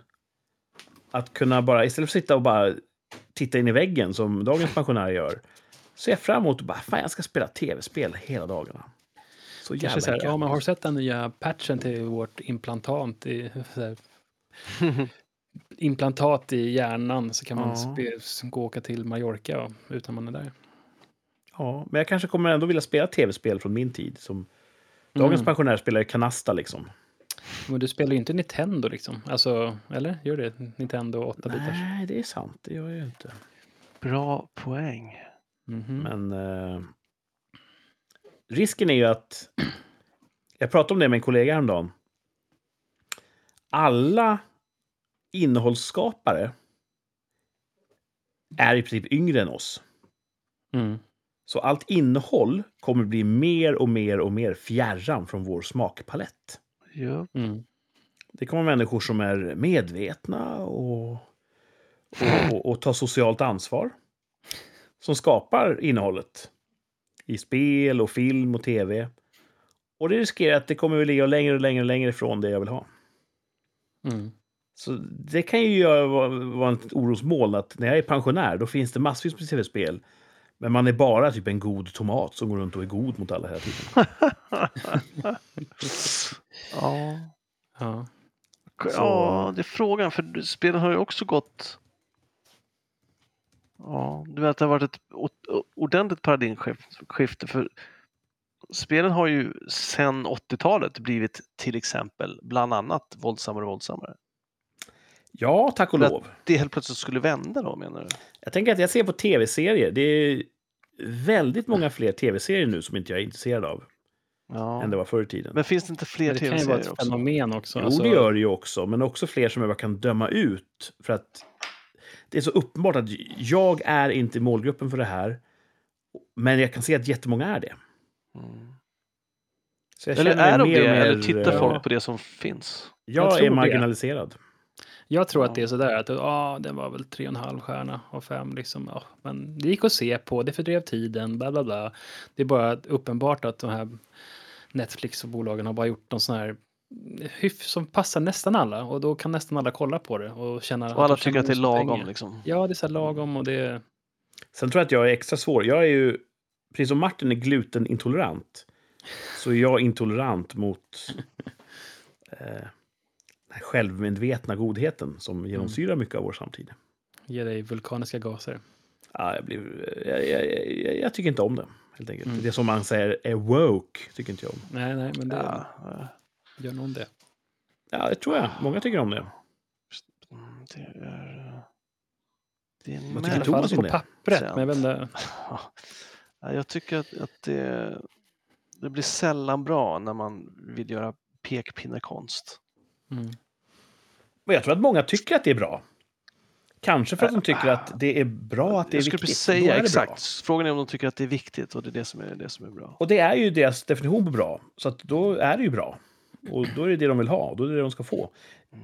Att kunna bara, istället för att sitta och bara titta in i väggen som dagens pensionärer gör. Så jag fram emot att bara, fan jag ska spela tv-spel hela dagarna. Så jävla så här, ja, men har du sett den nya patchen till vårt implantat i, så här, implantat i hjärnan så kan man Ja. spe, gå och åka till Mallorca och, utan man är där. Ja, men jag kanske kommer ändå vilja spela tv-spel från min tid. Som dagens Mm. pensionärer spelar ju kanasta liksom. Men du spelar ju inte Nintendo liksom. Alltså, eller? Gör det? Nintendo 8-bitars? Nej, det är sant. Det gör jag ju inte. Bra poäng. Mhm. Men eh, risken är ju att... Jag pratade om det med en kollega häromdagen. Alla innehållsskapare är i princip yngre än oss. Mm. Så allt innehåll kommer bli mer och mer och mer fjärran från vår smakpalett. Ja. Mm. Det kommer människor som är medvetna och, och, och, och tar socialt ansvar. Som skapar innehållet i spel och film och tv. Och det riskerar att det kommer att ligga längre och längre och längre ifrån det jag vill ha. Mm. Så det kan ju göra- vara ett orosmoln att när jag är pensionär då finns det massvis med tv-spel. Men man är bara typ en god tomat som går runt och är god mot alla hela tiden. Ja. Ja. ja, det är frågan. För spelen har ju också gått... Ja, du vet att det har varit ett ordentligt paradigmskifte. För spelen har ju sedan 80-talet blivit till exempel bland annat våldsammare och våldsammare. Ja, tack och För att- lov. Det helt plötsligt skulle vända då menar du? Jag tänker att jag ser på tv-serier. Det är väldigt många fler tv-serier nu som inte jag är intresserad av Ja. än det var förr i tiden. Men finns det inte fler Men det kan ju vara tv-serier ett också? fenomen också. jo, alltså- det gör det ju också, men också fler som jag bara kan döma ut. För att det är så uppenbart att jag är inte i målgruppen för det här. Men jag kan se att jättemånga är det. Mm. Så jag Eller är de det? mer, Eller tittar eh, folk på det som finns? Jag, Jag är det. Jag tror Ja. att det är sådär att ja, den var väl tre och en halv stjärna av fem. Liksom. Ja, men det gick att se på, det fördrev tiden, bla bla bla. Det är bara uppenbart att de här Netflix och bolagen har bara gjort någon sån här hyff som passar nästan alla och då kan nästan alla kolla på det och känna Och alla tycker att det är lagom pengar. liksom. Ja, det är så här lagom och det Sen tror jag att jag är extra svår. Jag är ju, precis som Martin är glutenintolerant, så är jag intolerant mot eh, den här självmedvetna godheten som genomsyrar mycket av vår samtid. ger dig vulkaniska gaser. Ja, jag, blir, jag, jag, jag, jag tycker inte om det, helt enkelt. Mm. Det som man säger är woke, tycker inte jag om. Nej, nej, men det Ja, gör någon det. Ja, det tror jag. Många tycker om det. Det är... Det är Vad tycker. Thomas om på det? pappret, Sant. men jag vet inte. Ja, jag tycker att, att det, det blir sällan bra när man vill göra pekpinnekonst. Mm. Men jag tror att många tycker att det är bra. Kanske för att de tycker att det är bra att det är jag skulle viktigt. precis säga det bra. exakt. Frågan är om de tycker att det är viktigt och det är det som är, det som är bra. Och det är ju deras definition på bra. Så att då är det ju bra. Och då är det det de vill ha. Och då är det det de ska få.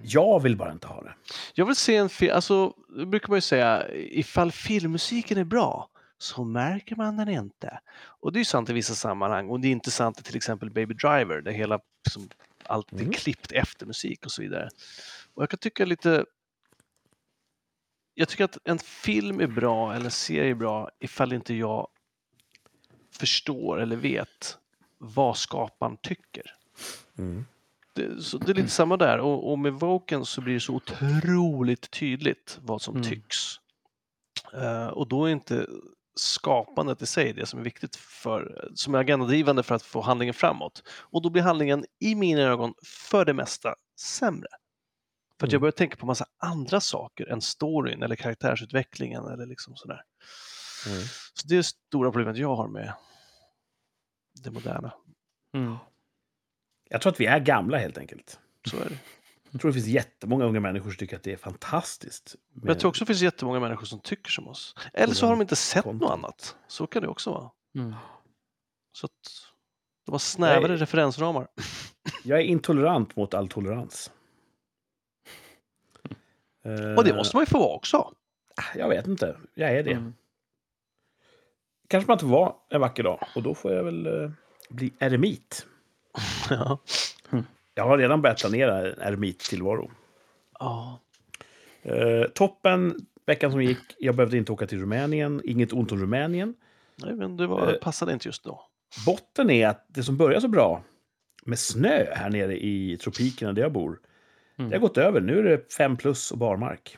Jag vill bara inte ha det. Jag vill se en film, alltså brukar man ju säga, ifall filmmusiken är bra så märker man den inte. Och det är ju sant i vissa sammanhang och det är inte sant i till exempel Baby Driver där hela, liksom, allt är Mm. klippt efter musik och så vidare. Och jag kan tycka lite jag tycker att en film är bra eller en serie är bra ifall inte jag förstår eller vet vad skaparen tycker. Det, så det är lite samma där och, och med Woken så blir det så otroligt tydligt vad som Mm. tycks. Eh, och då är inte skapandet i sig det som är viktigt för, som är agendadrivande för att få handlingen framåt. Och då blir handlingen i mina ögon för det mesta sämre. För att jag Mm. börjar tänka på massa andra saker än storyn eller karaktärsutvecklingen eller liksom sådär. Mm. Så det är det stora problemet jag har med det moderna. Mm. Jag tror att vi är gamla helt enkelt. Så är det. Jag tror det finns jättemånga unga människor som tycker att det är fantastiskt. Men jag tror också det finns jättemånga människor som tycker som oss. Eller så har de inte sett något content. annat. Så kan det också vara. Mm. Så att de har snävare referensramar. Jag är intolerant mot all tolerans. Och det Eh, måste man ju få vara också. Jag vet inte. Jag är det. Mm. Kanske man inte var en vacker dag. Och då får jag väl eh, bli eremit. Ja. Jag har redan börjat planera en eremittillvaro. ja. Eh, toppen veckan som gick. Jag behövde inte åka till Rumänien. Inget ont om Rumänien. Nej, men det var, Eh. passade inte just då. Botten är att det som börjar så bra med snö här nere i tropikerna där jag bor. Mm. Det har gått över. Nu är det fem plus och barmark.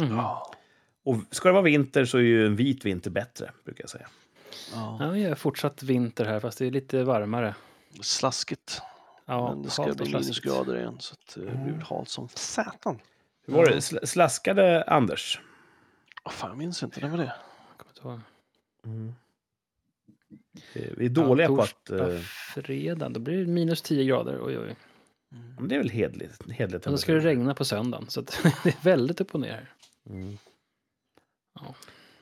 Mm. Ja. Och ska det vara vinter så är ju en vit vinter bättre, brukar jag säga. Ja. Ja, vi har fortsatt vinter här, fast det är lite varmare. Slaskigt. Ja, men det ska bli minusgrader igen. Så att, eh, det blir halt som satan. Hur var det? Sl- Slaskade Anders? Åh, fan, jag minns inte. Det var det. Jag kommer inte ihåg. Eh, Vi är dåliga ja, på att... eh, fredag, då blir det minus 10 grader. Oj, oj. Mm. men det är väl hedligt. hedligt Och då ska det regna på söndagen, så att det är väldigt upp och ner. här. Mm. Ja.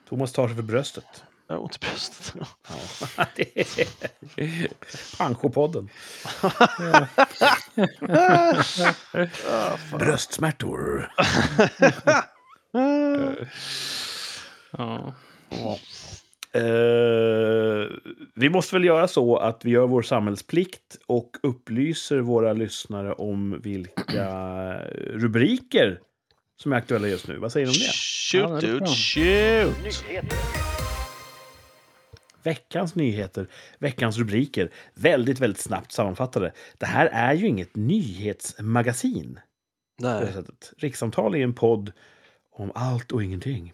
Thomas tar sig för bröstet. Jag har ont i bröstet. Ja. fan. Bröstsmärtor. Ja. Eh, vi måste väl göra så att vi gör vår samhällsplikt och upplyser våra lyssnare om vilka rubriker som är aktuella just nu. Vad säger ni om det? Ja, Shoot dude, shoot! Veckans nyheter, veckans rubriker. Väldigt, väldigt snabbt sammanfattade. Det här är ju inget nyhetsmagasin. Nej. Rikssamtal är en podd om allt och ingenting.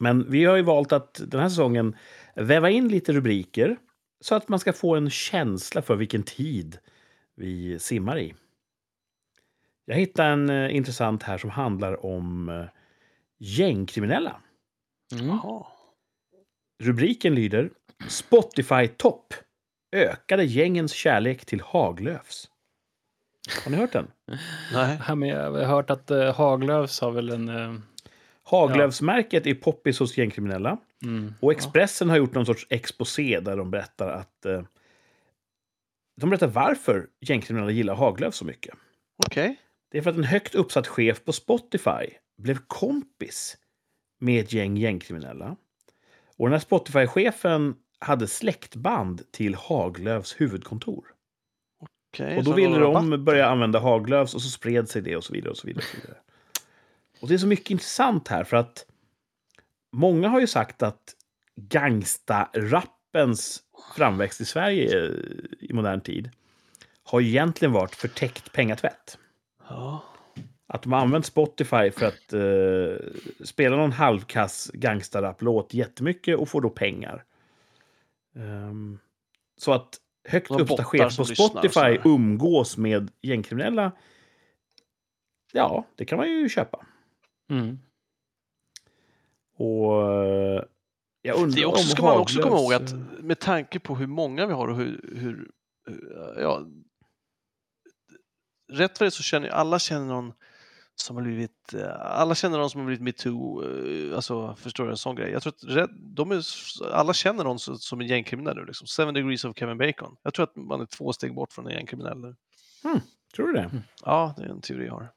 Men vi har ju valt att den här säsongen väva in lite rubriker så att man ska få en känsla för vilken tid vi simmar i. Jag hittade en eh, intressant här som handlar om eh, gängkriminella. Mm. Rubriken lyder Spotify-topp ökade gängens kärlek till Haglöfs. Har ni hört den? Nej. Ja, men jag har hört att uh, Haglöfs har väl en... eh, Haglöfsmärket är poppis hos gängkriminella. mm, Och Expressen har gjort någon sorts exposé där de berättar att... Eh, de berättar varför gängkriminella gillar Haglöf så mycket. Okej. Det är för att en högt uppsatt chef på Spotify blev kompis med ett gäng gängkriminella. Och den här Spotify-chefen hade släktband till Haglöfs huvudkontor. Okej, Och då ville de rabatt. börja använda Haglöfs och så spred sig det och så vidare. Och så vidare, och så vidare. Och det är så mycket intressant här för att många har ju sagt att gangsta-rappens framväxt i Sverige i modern tid har egentligen varit förtäckt pengatvätt. Ja. Att de har använt Spotify för att eh, spela någon halvkass gangsterrap-låt jättemycket och får då pengar. Ehm, så att högt uppsatta chefer på lyssnar Spotify umgås med gängkriminella. Ja, det kan man ju köpa. Mm. Och eh, jag undrar Det är också, om ska man också komma ihåg att eh, med tanke på hur många vi har och hur, hur hur- ja, rätt vad det så känner alla känner någon som har blivit, eh, alla känner någon som har blivit metoo, eh, alltså förstår du en sån grej. Jag tror att de är, alla känner någon som, är gängkriminell nu liksom. Seven degrees of Kevin Bacon. Jag tror att man är två steg bort från en gängkriminell nu. Tror du det? Ja, det är en teori jag har.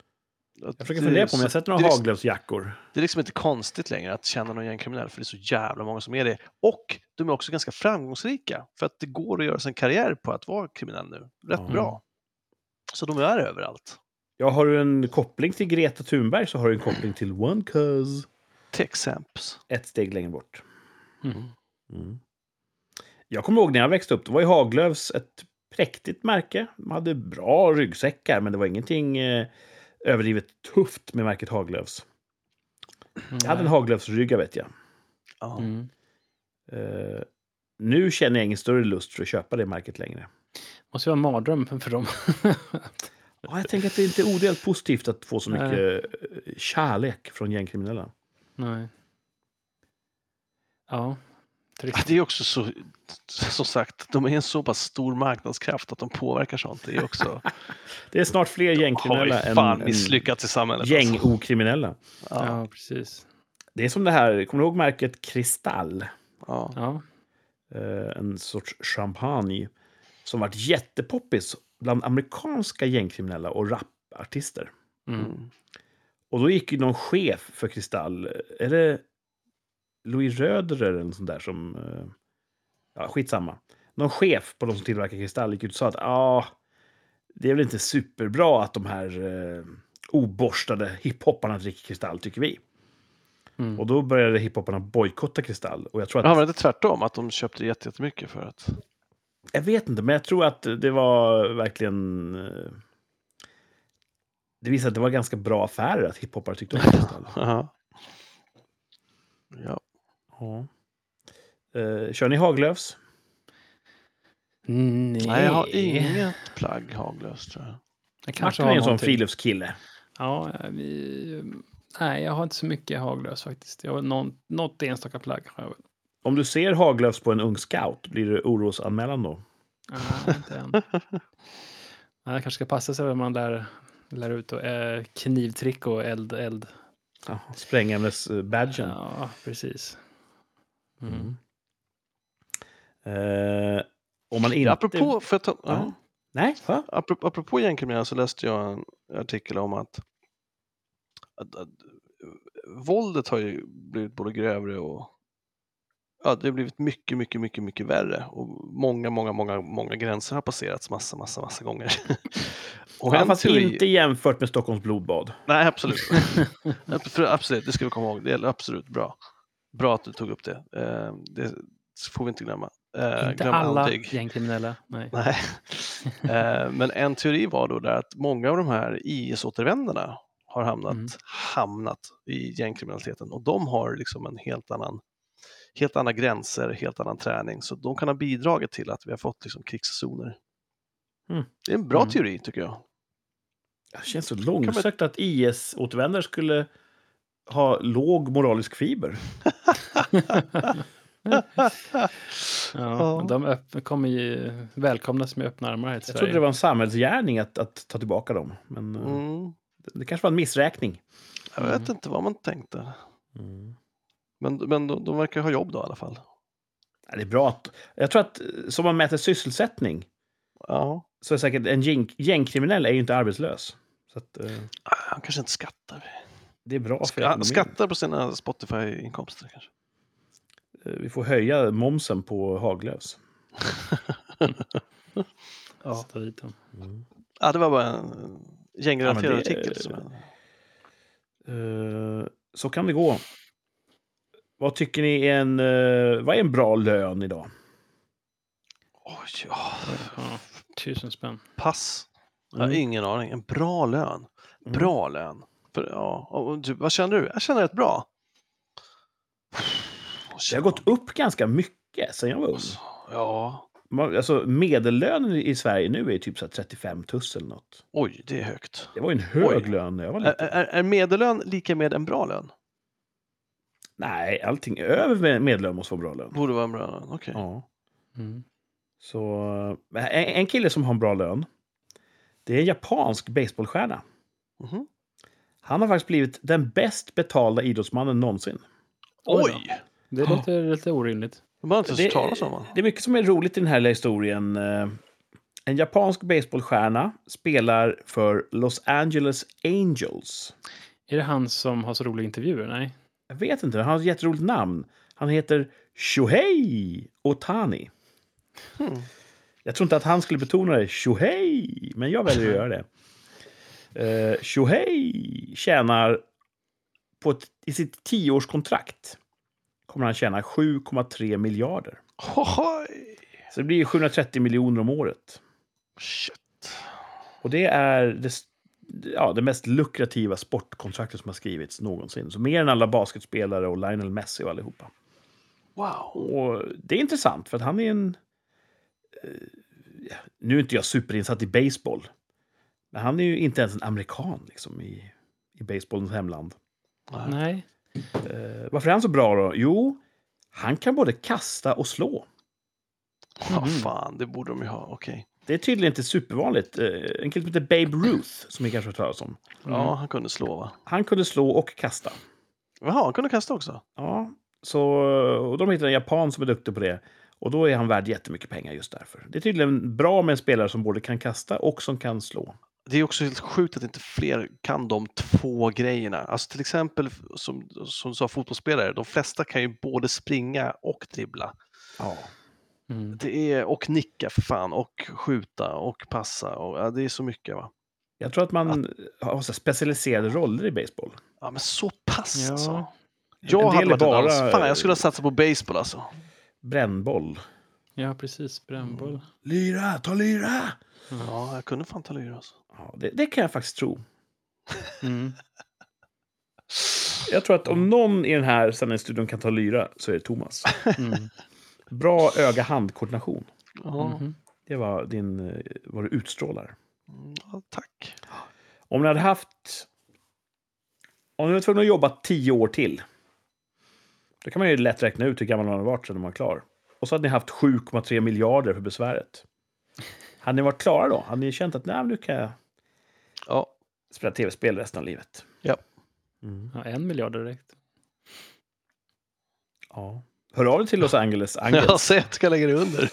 Jag försöker det- fundera på om jag det några liksom- Haglöfsjackor. Det är liksom inte konstigt längre att känna någon gängkriminell för det är så jävla många som är det. Och de är också ganska framgångsrika för att det går att göra sig en karriär på att vara kriminell nu. Rätt Ja. bra. Så de är överallt. Ja, har du en koppling till Greta Thunberg så har du en koppling till One Cuz. Texamps. Ett steg längre bort. Mm. Mm. Jag kommer ihåg när jag växte upp, då var ju Haglöfs ett präktigt märke. De hade bra ryggsäckar, men det var ingenting eh, överdrivet tufft med märket Haglöfs. Jag hade en Haglöfsrygga vet jag. Ja. Mm. Eh, nu känner jag ingen större lust för att köpa det märket längre. Måste vara en mardröm för dem. Ja, jag tänker att det inte är odelat positivt att få så Nej. mycket eh, kärlek från gängkriminella. Nej. Ja. Trist. Det är också så, som sagt, de är en så pass stor marknadskraft att de påverkar sånt. Det är också, Det är snart fler gängkriminella än, fan än misslyckats i samhället. alltså. gängokriminella. Ja. Ja, precis. Det är som det här, kommer du ihåg märket Kristall? Ja. Ja. Eh, en sorts champagne som varit jättepoppis bland amerikanska gängkriminella och rapartister. Mm. Mm. Och då gick ju någon chef för Kristall, är det Louis Röderer eller något sånt där som... eh, Ja, skitsamma. Någon chef på de som tillverkar Kristall gick ut och sa att ah, det är väl inte superbra att de här eh, oborstade hiphopparna dricker Kristall, tycker vi. Mm. Och då började hiphopparna bojkotta Kristall. Och jag tror att... Ja, men det är tvärtom, att de köpte jätte- jättemycket för att... Jag vet inte, men jag tror att det var verkligen... eh, Det visade att det var ganska bra affärer att hiphoppare tyckte om Kristall. Ja. Ja. Eh, kör ni Haglöfs? Nej. Nej, jag har inget plagg Haglös tror jag. Jag Martin är en sån friluftskille. Ja, vi... Nej, jag har inte så mycket haglös faktiskt. Jag har någon, något enstaka plagg. Har jag. Om du ser Haglöfs på en ung scout, blir det orosanmälan då? Nej, inte än. Nej, jag kanske ska passa sig när man lär, lär ut och, eh, knivtrick och eld. eld. Ja, Sprängämnesbadgen. Ja, precis. Mm. Eh, om man inte... Apropå, för att, ta- ja. Ja. Nej, va? apropå, apropå gängkriminella så läste jag en artikel om att, att, att våldet har ju blivit både grövre och ja, det har blivit mycket, mycket, mycket, mycket värre och många, många, många, många gränser har passerats massa, massa, massa gånger. och Ja, fast teori- inte jämfört med Stockholms blodbad. Nej, absolut. Absolut, det ska vi komma ihåg. Det är absolut bra. Bra att du tog upp det. Eh, det får vi inte glömma. Eh, Inte glöm alla aldrig. gängkriminella. Nej. Nej. Eh, Men en teori var då där att många av de här IS-återvändarna har hamnat, Mm. hamnat i gängkriminaliteten och de har liksom en helt annan helt andra gränser, helt annan träning. Så de kan ha bidragit till att vi har fått liksom krigszoner. Mm. Det är en bra Mm. teori tycker jag. Det känns så långsökt att IS-återvändare skulle ha låg moralisk fiber. Ja, de kommer ju välkomnas med öppna armar Jag trodde det var en samhällsgärning att, att ta tillbaka dem. Men eh, Mm. det, det kanske var en missräkning. Jag vet Mm. inte vad man tänkte. Men, men de, de verkar ha jobb då i alla fall. Ja, det är bra att... Jag tror att eh, som man mäter sysselsättning Ja, så är säkert en gäng, gängkriminell är ju inte arbetslös. Så att, eh, han kanske inte skattar. Det är bra för ekonomin. skattar på sina Spotify-inkomster kanske. Eh, Vi får höja momsen på Haglöfs. Ja. Dem. ja, det var bara en gängrelaterad Ja, artikel. Som jag... Eh, så kan det gå. Vad tycker ni är en, eh, vad är en bra lön idag? Oj, ja. Ja, tusen spänn. Pass. Jag har Mm. ingen aning. En bra lön. Mm. Bra lön. Ja, och du, vad känner du? Jag känner rätt bra. Det har gått upp ganska mycket sen jag var ung. Ja, Man- Alltså, medellönen i Sverige nu är typ så här 35 tuss eller något. oj, det är högt. Det var ju en hög Oj. lön när jag var Är, liten. är, är medellön lika med en bra lön? Nej, allting över med- medellön måste vara bra lön. Borde vara en bra lön, okej. Ja. Mm. Så, en, en kille som har en bra lön, det är en japansk baseballstjärna. Mhm. Han har faktiskt blivit den bäst betalda idrottsmannen någonsin. Oj. Oj! Det låter lite orimligt. Har inte Det, talas om det är mycket som är roligt i den här historien. Eh, En japansk baseballstjärna spelar för Los Angeles Angels. Är det han som har så roliga intervjuer? Nej. Jag vet inte, han har ett jätteroligt namn. Han heter Shohei Otani. Hmm. Jag tror inte att han skulle betona det, Shohei, men jag väljer att göra det. Uh, Shohei tjänar på ett, i sitt tioårskontrakt kommer han tjäna 7,3 miljarder. Oj! Så det blir ju 730 miljoner om året. Shit. Och det är det, ja, det mest lukrativa sportkontraktet som har skrivits någonsin. Så mer än alla basketspelare och Lionel Messi och allihopa. Wow. Och det är intressant för att han är en... eh, nu är inte jag superinsatt i baseball. Men han är ju inte ens en amerikan liksom, i, i baseballens hemland. Nej. Eh, varför är han så bra då? Jo, han kan både kasta och slå. Ja, Mhm. fan, det borde de ju ha. Okej. Det är tydligen inte supervanligt. Eh, en kille som heter Babe Ruth, som ni kanske har hört talas om. Ja, han kunde slå va? Han kunde slå och kasta. Jaha, han kunde kasta också? Ja, så, och de hittade en japan som är duktig på det. Och då är han värd jättemycket pengar just därför. Det är tydligen bra med en spelare som både kan kasta och som kan slå. Det är också helt sjukt att inte fler kan de två grejerna. Alltså till exempel, som, som du sa, fotbollsspelare, de flesta kan ju både springa och dribbla. Ja. Mm. Det är, och nicka för fan, och skjuta och passa. Och, ja, det är så mycket va. Jag tror att man har så här specialiserade roller i baseball. Ja, men så pass Ja. alltså. En Jag hade varit bara... bara- Fan, jag skulle ha satsat på baseball alltså. Brännboll. ja, precis. Brännboll. Lyra, ta lyra! Ja, jag kunde fan ta lyra alltså. Ja, det, det kan jag faktiskt tro. Mm. Jag tror att om någon i den här sändningsstudion kan ta lyra så är det Thomas. Mm. Bra öga-hand-koordination. Mhm. Det var din, eh, vad du utstrålar. mm, ja, tack. Om ni hade haft... Om ni var tvungna att jobba tio år till. Då kan man ju lätt räkna ut hur gammal man har varit sedan man var klar. Och så hade ni haft 7,3 miljarder för besväret. Hade ni varit klara då? Hade ni känt att Nej, nu kan jag Ja, spela tv-spel resten av livet? Ja. Mm. Ja, en miljard direkt. ja. Hör av dig till Los Angeles jag Angels. säger att jag ska lägga det under.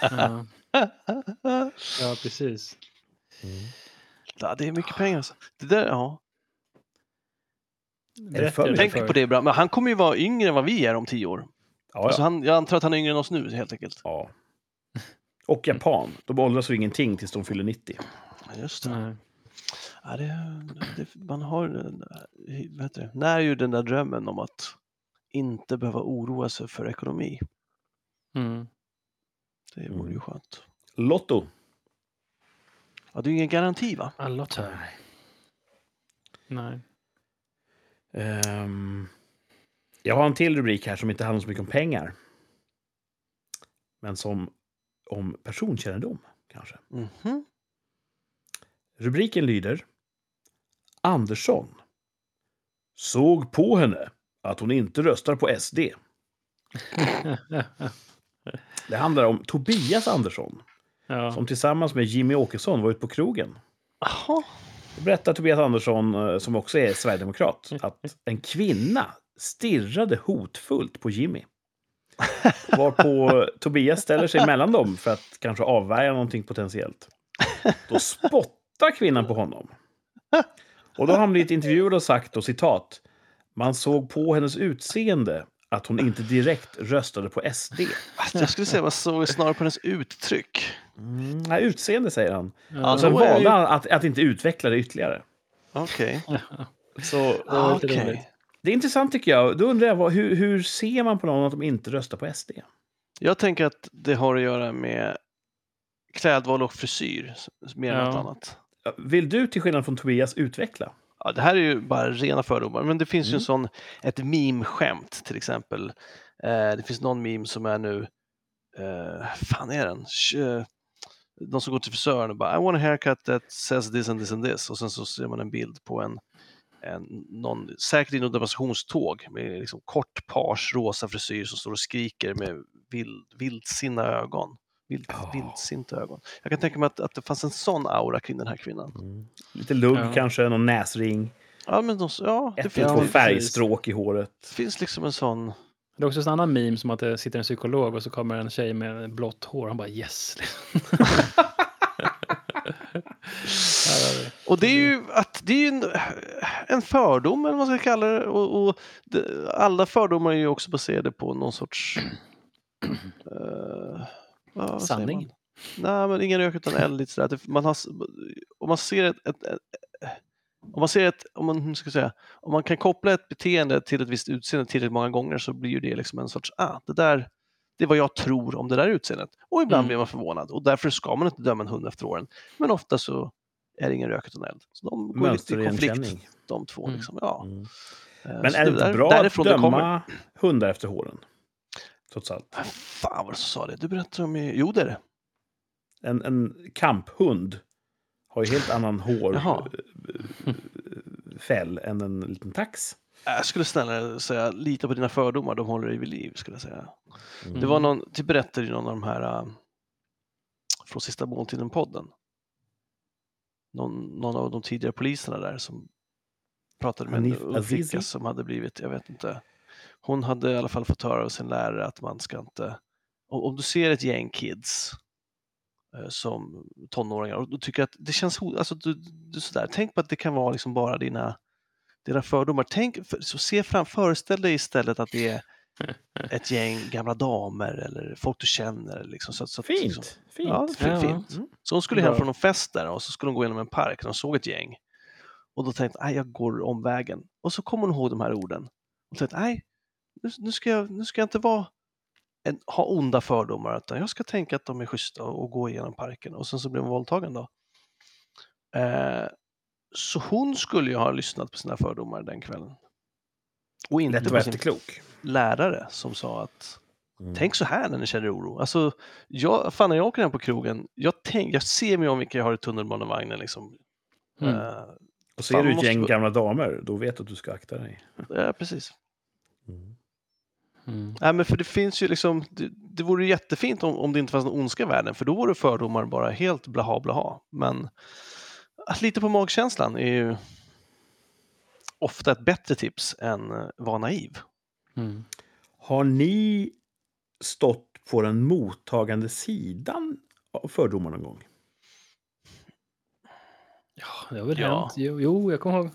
Ja, ja precis. ja, det är mycket pengar alltså. Det där, ja. Berätta Tänk på det, bra. men han kommer ju vara yngre än vad vi är om tio år. Ja, Alltså ja. han, jag antar att han är yngre än oss nu helt enkelt. ja. Och Japan. De åldras ju ingenting tills de fyller 90. Ja, Just det. Nej. Ja, det, det man har, heter det, när ju den där drömmen om att inte behöva oroa sig för ekonomi. Mm. Det vore ju skönt. Lotto. Ja, det är ju ingen garanti va? Alla tar. Nej. Ehm, jag har en till rubrik här som inte handlar så mycket om pengar. Men som om personkännedom, kanske. Mhm. Rubriken lyder Andersson såg på henne att hon inte röstar på SD. Det handlar om Tobias Andersson ja. som tillsammans med Jimmy Åkesson var ute på krogen. Jaha. Då berättar Tobias Andersson, eh, som också är sverigedemokrat, att en kvinna stirrade hotfullt på Jimmy. Varpå Tobias ställer sig mellan dem för att kanske avvärja någonting potentiellt. Då spottar kvinnan på honom. Och då har han blivit intervjuad och sagt, då, citat, man såg på hennes utseende att hon inte direkt röstade på SD. Jag skulle säga man såg snarare på hennes uttryck. Mm, nej, utseende, säger han. Ja, Och sen valde han att, att inte utveckla det ytterligare. Okej. Så Ah, Okej. roligt. Det är intressant tycker jag. Då undrar jag, vad, hur, hur ser man på någon att de inte röstar på SD? Jag tänker att det har att göra med klädval och frisyr mer än Ja. något annat. Vill du, till skillnad från Tobias, utveckla? Ja, det här är ju bara rena fördomar, men det finns ju Mm. en sån, ett meme-skämt till exempel. Eh, det finns någon meme som är nu, eh, fan är den? De som går till frisören och bara I want a haircut that says this and this and this och sen så ser man en bild på en, en någon, säkert i något demonstrationståg med liksom kort page rosa frisyr som står och skriker med vild, vildsinna ögon. Vild, Ja. Vildsinta ögon. Jag kan tänka mig att, att det fanns en sån aura kring den här kvinnan. Lite lugg Ja. kanske, någon näsring, Ja, men de, ja, det ett finns, eller två precis. färgstråk i håret. det finns liksom en sån Det är också en annan meme som att det sitter en psykolog och så kommer en tjej med blått hår. Han bara yes. Och det är ju, att, det är ju en, en fördom, eller vad man ska kalla det. Och, och det, alla fördomar är ju också baserade på någon sorts... eh, säger Sanning. Nej, men ingen rök utan eld. lite sådär. Det- Man har, om man ser ett, ett, ett om man ser ett, om man ska säga, om man kan koppla ett beteende till ett visst utseende tillräckligt många gånger så blir ju det liksom en sorts, ah, det där, Det är vad jag tror om det där utseendet. Och ibland Mm. blir man förvånad och därför ska man inte döma en hund efter åren. Men ofta så är det ingen rök utan eld. Så de går lite i konflikt, de två. Mm. Liksom. Ja. Mm. Eh, Men är det inte bra att döma hundar efter håren? Trots allt. Vad Fan vad du sa det. Du berättade om... i- Jo, det är det. En, en kamphund har ju helt annan hårfäll än en liten tax. Jag skulle snällare säga lita på dina fördomar, de håller dig vid liv. skulle jag säga. Mm. Det var någon, du berättade ju någon av de här äh, från Sista måltiden-podden. Någon, någon av de tidigare poliserna där som pratade med Hanif en ung flicka som hade blivit, jag vet inte, hon hade i alla fall fått höra av sin lärare att man ska inte, om, du ser ett gäng kids eh, som tonåringar och tycker att det känns, alltså du, du sådär, tänk på att det kan vara liksom bara dina, dina fördomar. Tänk, för, så se fram, föreställ dig istället att det är ett gäng gamla damer eller folk du känner. Liksom, så, så, Fint! Liksom, fint. ja, fint. Mm. Så hon skulle hem från en fest där och så skulle hon gå igenom en park och de såg ett gäng. Och då tänkte jag, jag går omvägen. Och så kom hon ihåg de här orden. Och tänkte, nej, nu, nu, ska jag, nu ska jag inte vara en, ha onda fördomar, utan jag ska tänka att de är schyssta och gå igenom parken. Och sen så blev hon våldtagen då. Eh, så hon skulle ju ha lyssnat på sina fördomar den kvällen. Och inte Lätt på sin efterklok. lärare som sa att Mm. tänk så här när ni känner oro. Alltså, jag, fan när jag åker hem på krogen, jag, tänk, jag ser mig om vilka jag har i tunnelbanevagnen. Liksom. Mm. Eh, Och ser du ett gäng måste- gamla damer, då vet du att du ska akta dig. eh, precis. Mm. Mm. Nej, men för det finns ju liksom, det, det vore ju jättefint om, om det inte fanns någon ondska i världen, för då vore fördomar bara helt blaha blaha. Men att lita på magkänslan är ju ofta ett bättre tips än eh, vara naiv. Mm. Har ni stått på den mottagande sidan av fördomar någon gång? Ja, det har väl Ja. hänt. Jo, jo, jag kommer ihåg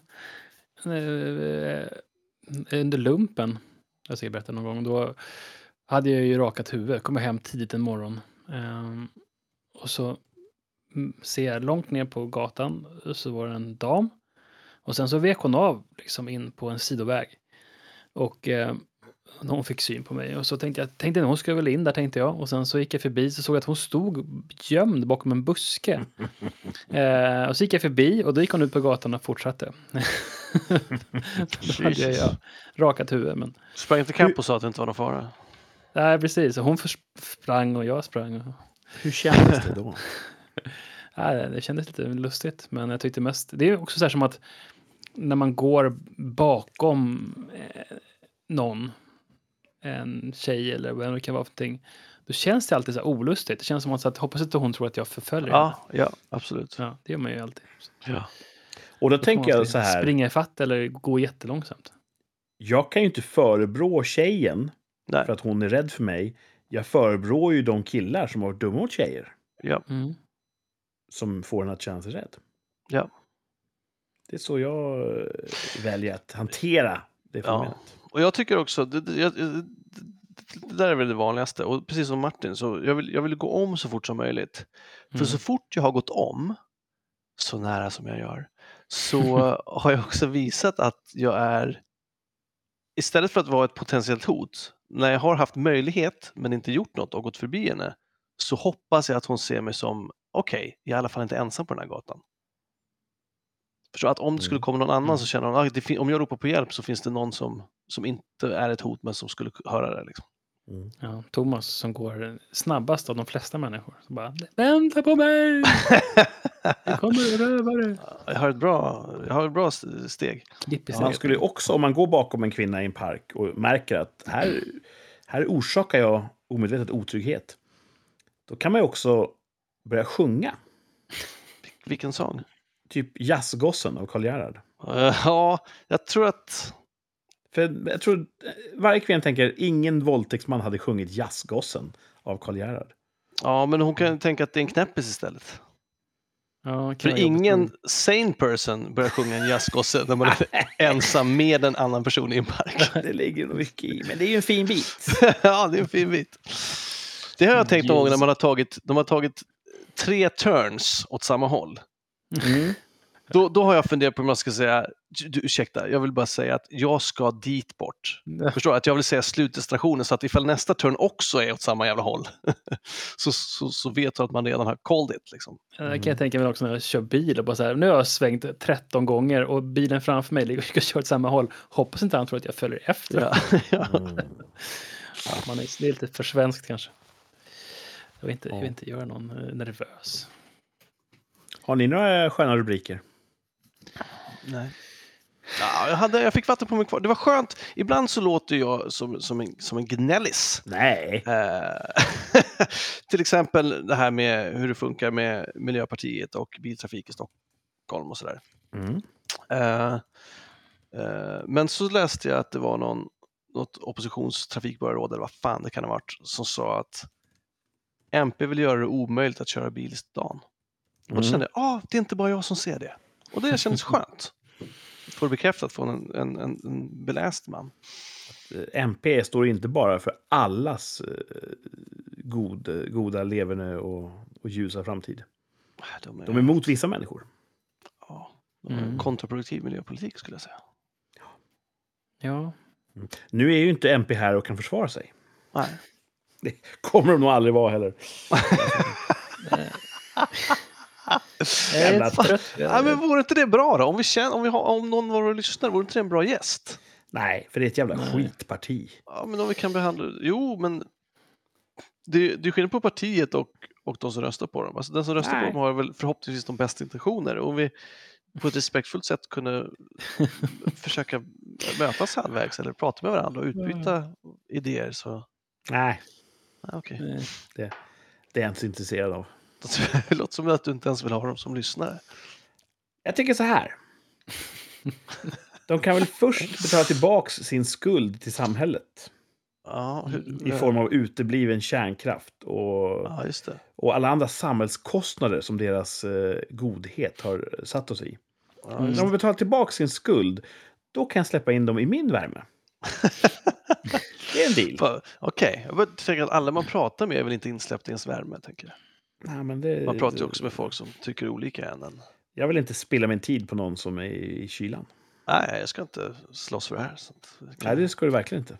eh, under lumpen, jag ska berätta någon gång, då hade jag ju rakat huvud, kom hem tidigt en morgon. Ehm, och så mm, ser jag långt ner på gatan, så var det en dam. Och sen så vek hon av liksom in på en sidoväg. Och eh, hon fick syn på mig. Och så tänkte jag, tänkte hon ska väl in där tänkte jag. Och sen så gick jag förbi så såg jag att hon stod gömd bakom en buske. Eh, och så gick jag förbi och då gick hon ut på gatan och fortsatte. då hade jag ja, rakat huvud. Men, Sprang inte kapp och sa att det inte var någon fara? nej, precis. Hon sprang och jag sprang. Hur kändes det då? nej, det kändes lite lustigt. Men jag tyckte mest, det är också så här som att när man går bakom eh, någon, en tjej eller vad det kan vara för någonting, då känns det alltid så här olustigt. Det känns som att, så att hoppas inte hon tror att jag förföljer henne. Ja, ja, absolut. Ja, det gör man ju alltid. Ja. Och då Då tänker jag så här. Springa ifatt eller gå jättelångsamt. Jag kan ju inte förebrå tjejen Nej. för att hon är rädd för mig. Jag förebrår ju de killar som har varit dumma mot tjejer. Ja. Mm. Som får en att känna sig rädd. Ja. Det är så jag eh, väljer att hantera det Ja. Och jag tycker också, det, det, det, det där är väl det vanligaste. Och precis som Martin, så jag vill, jag vill gå om så fort som möjligt. För Mm. så fort jag har gått om, så nära som jag gör, så har jag också visat att jag är, istället för att vara ett potentiellt hot, när jag har haft möjlighet men inte gjort något och gått förbi henne, så hoppas jag att hon ser mig som, okej, jag är i alla fall inte ensam på den här gatan. Förstår att om det skulle Mm. komma någon annan Mm. så känner hon, ah, det fin- om jag ropar på hjälp så finns det någon som, som inte är ett hot men som skulle höra det. Liksom. Mm. Ja, Thomas som går snabbast av de flesta människor. Så bara, vänta på mig! Det kommer rövare! jag, har ett bra, jag har ett bra st- steg. Ja, man skulle också, om man går bakom en kvinna i en park och märker att här, här orsakar jag omedvetet otrygghet. Då kan man ju också börja sjunga. Vilken sång? Typ Jazzgossen av Karl Gerhard. Eh, ja, jag tror att... För jag tror varje kvinna tänker ingen våldtäktsman hade sjungit Jazzgossen av Karl Gerhard. Ja, men hon kan tänka att det är en knäppis istället. Ja, För ingen sane person börjar sjunga en jazzgosse när man är ensam med en annan person i en park. Det ligger nog mycket i, men det är ju en fin bit. ja, det är en fin bit. Det har jag tänkt någon gång när man har tagit, de har tagit tre turns åt samma håll. Mm. Då, då har jag funderat på om jag ska säga, du, ursäkta, jag vill bara säga att jag ska dit bort. Förstår du? Att jag vill säga slutdestinationen så att ifall nästa turn också är åt samma jävla håll så, så, så vet du att man redan har called it. Liksom. Det kan jag tänka mig också när jag kör bil och bara så här, nu har jag svängt 13 gånger och bilen framför mig ligger och kör åt samma håll. Hoppas inte han tror att jag följer efter. Ja, ja. Mm. Ja, man är, det är lite för svenskt kanske. Jag vill inte, jag Ja. vill inte göra någon eh, nervös. Har ni några sköna rubriker? Nej. Ja, jag, hade, jag fick vatten på mig kvar. Det var skönt. Ibland så låter jag som, som, en, som en gnällis. Nej. Eh, till exempel det här med hur det funkar med Miljöpartiet och biltrafik i Stockholm och sådär. Mm. Eh, eh, men så läste jag att det var någon, något oppositionstrafikborgarråd, eller vad fan det kan ha varit, som sa att MP vill göra det omöjligt att köra bil i stan. Och då Mm. kände jag, ah, det är inte bara jag som ser det. Och det kändes skönt. Få det bekräftat från en, en, en, en beläst man. MP står inte bara för allas eh, god, goda leverne och, och ljusa framtid. De är, De är emot vissa människor. ja, de är Mm. kontraproduktiv miljöpolitik skulle jag säga. Ja, Nu är ju inte MP här och kan försvara sig. Nej. Det kommer de nog aldrig vara heller. Jävla trött. Ja, men vore inte det bra då? Om, vi känner, om, vi har, om någon av våra lyssnare, vore inte det en bra gäst? Nej, för det är ett jävla Nej. skitparti. Ja, men om vi kan behandla... Jo, men det, det är skillnad på partiet och, och de som röstar på dem. Alltså, den som röstar Nej. på dem har väl förhoppningsvis de bästa intentioner. Om vi på ett respektfullt sätt kunde försöka mötas halvvägs eller prata med varandra och utbyta idéer så... Nej, Ja, okej. Nej. det är jag inte så intresserad av. Det låter som att du inte ens vill ha dem som lyssnare. Jag tycker så här. De kan väl först betala tillbaks sin skuld till samhället Ja, hur, i form av utebliven kärnkraft och, Ja, och alla andra samhällskostnader som deras eh, godhet har satt oss i. Ja, När de betalar tillbaka sin skuld, då kan jag släppa in dem i min värme. Det är en deal. Okej, jag bara tänker att alla man pratar med är väl inte insläppta i ens värme, tänker jag. Nej, men det, Man pratar ju också med folk som tycker olika än. Jag vill inte spilla min tid på någon som är i kylan. Nej, jag ska inte slåss för det här. Så att, Nej, det ska du verkligen inte.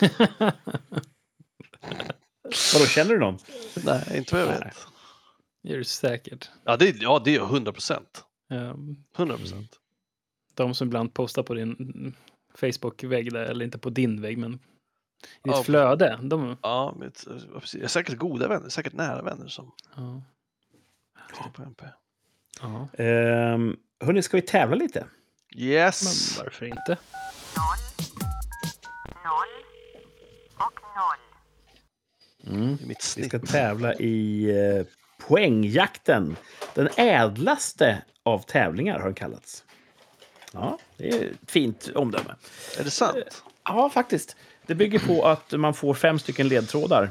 Vadå, känner du någon? Nej, inte vad jag vet. Det är det säkert. Ja, det, ja, det är 100 procent. Um, 100 procent. de som ibland postar på din Facebook-vägg, eller inte på din vägg, men i ditt Ja. flöde. De, Ja, men, ja, precis. Jag är säkert goda vänner, säkert nära vänner som ja, står på MP. ja. Ehm, hörni, ska vi tävla lite? Men Yes! varför inte? noll och noll. Mm. Vi ska tävla i eh, poängjakten. Den ädlaste av tävlingar har den kallats. Ja, det är ett fint omdöme. Är det sant? Ja, faktiskt. Det bygger på att man får fem stycken ledtrådar.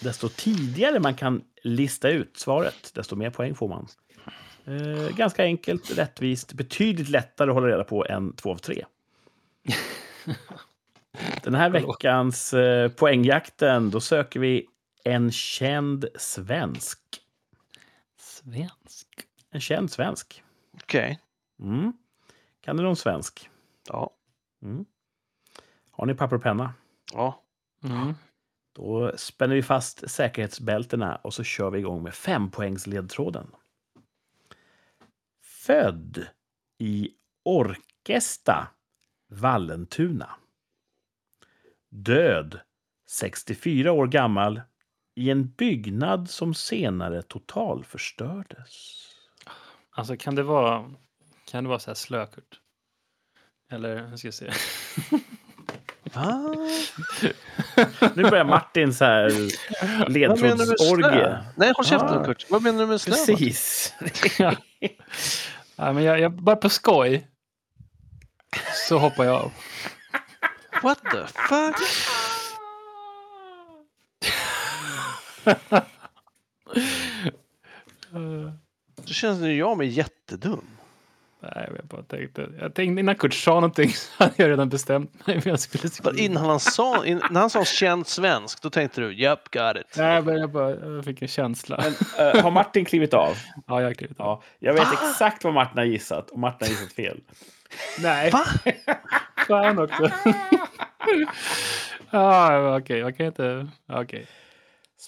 Desto tidigare man kan lista ut svaret, desto mer poäng får man. Eh, ganska enkelt, rättvist, betydligt lättare att hålla reda på än två av tre. Den här veckans eh, poängjakten, då söker vi en känd svensk. Svensk. En känd svensk. Okej. Mm. Kan du någon svensk? Ja. Mm. Har ni papper och penna? Ja. Mm. Då spänner vi fast säkerhetsbältena och så kör vi igång med fempoängsledtråden. Född i Orkesta, Vallentuna. Död, 64 år gammal, i en byggnad som senare totalförstördes. Alltså kan det vara, kan det vara så här slökurt? Eller, jag ska se. Va? Nu börjar Martin så här ledtrådsorgie. Nej, håll käften Ah. Kurt. Vad menar du med snö? Precis. ja. ja, men jag, jag, bara på skoj så hoppar jag av. What the fuck? Då känns det jag mig jättedum. Nej, jag bara tänkte. Jag tänkte innan Kurt sa någonting så hade jag redan bestämt mig. Jag skulle skriva. Innan han sa, in, när han sa känd svensk, då tänkte du Yep, got it. Nej, men jag, bara, jag fick en känsla. Men, eh, har Martin klivit av? Ja, jag har klivit av. Ja, jag vet exakt vad Martin har gissat och Martin har gissat fel. Nej, Va? fan också. Ja, okej, jag kan inte... Okej,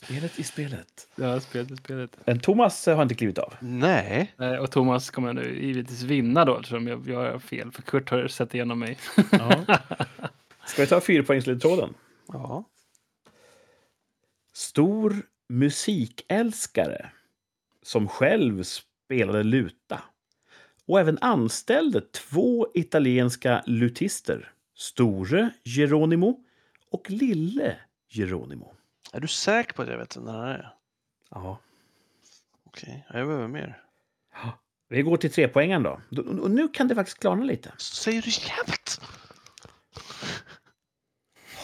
Spelet i spelet. ja, spelet är spelet. Men Thomas eh, har inte klivit av. Nej. Eh, Och Thomas kommer nu givetvis vinna då eftersom jag, jag har fel. För Kurt har sett igenom mig. Ja. Ska vi ta fyrpoängsledtråden? Ja. Stor musikälskare som själv spelade luta och även anställde två italienska lutister, Store Geronimo och Lille Geronimo. Är du säker på att jag vet vem det här är? Ja. Okej, jag behöver mer. Vi går till trepoängen då. Och nu kan det faktiskt klarna lite. Säger du jämt?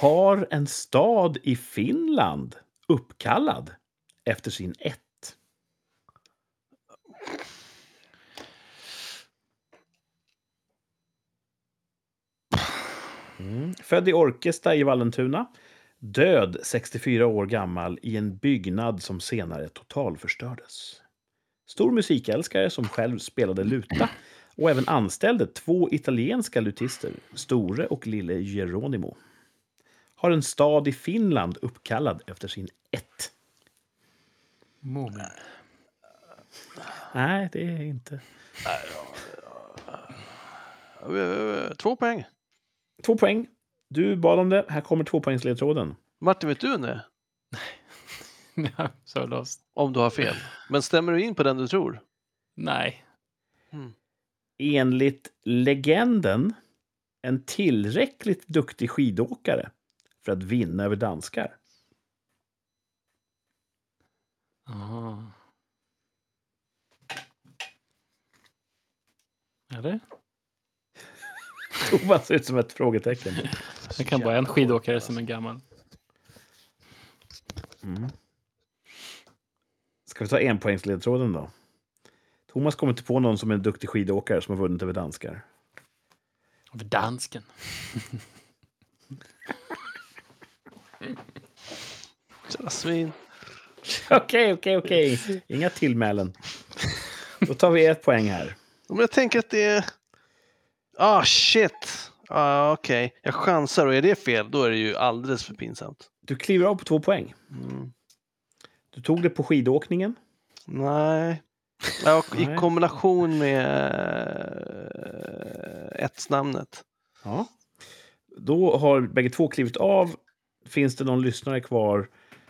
Har en stad i Finland uppkallad efter sin ett? Mm. Född i Orkesta i Vallentuna. Död 64 år gammal i en byggnad som senare totalförstördes. Stor musikälskare som själv spelade luta och även anställde två italienska lutister, Store och Lille Geronimo har en stad i Finland uppkallad efter sin ett. Mumin. Nej, det är inte. Två poäng. Två poäng. Du bad om det. Här kommer tvåpoängsledtråden. Martin, vet du det? Ja, så lost. Om du har fel. Men stämmer du in på den du tror? Nej. Enligt legenden en tillräckligt duktig skidåkare för att vinna över danskar. Aha. Eller? Thomas ser ut som ett frågetecken. Det kan vara en skidåkare som är gammal. Mm. Ska vi ta enpoängsledtråden då? Thomas kommer inte på någon som är en duktig skidåkare som har vunnit över danskar. Av dansken. Jävla svin. Okej, okej, okej. Inga tillmälen. Då tar vi ett poäng här. Men jag tänker att det är... Ah, shit. Ah, Okej, jag chansar och är det fel då är det ju alldeles för pinsamt. Du kliver av på två poäng. Mm. Du tog det på skidåkningen. Nej. Och I kombination med eh, ett namnet. Ja. Då har bägge två klivit av. Finns det någon lyssnare kvar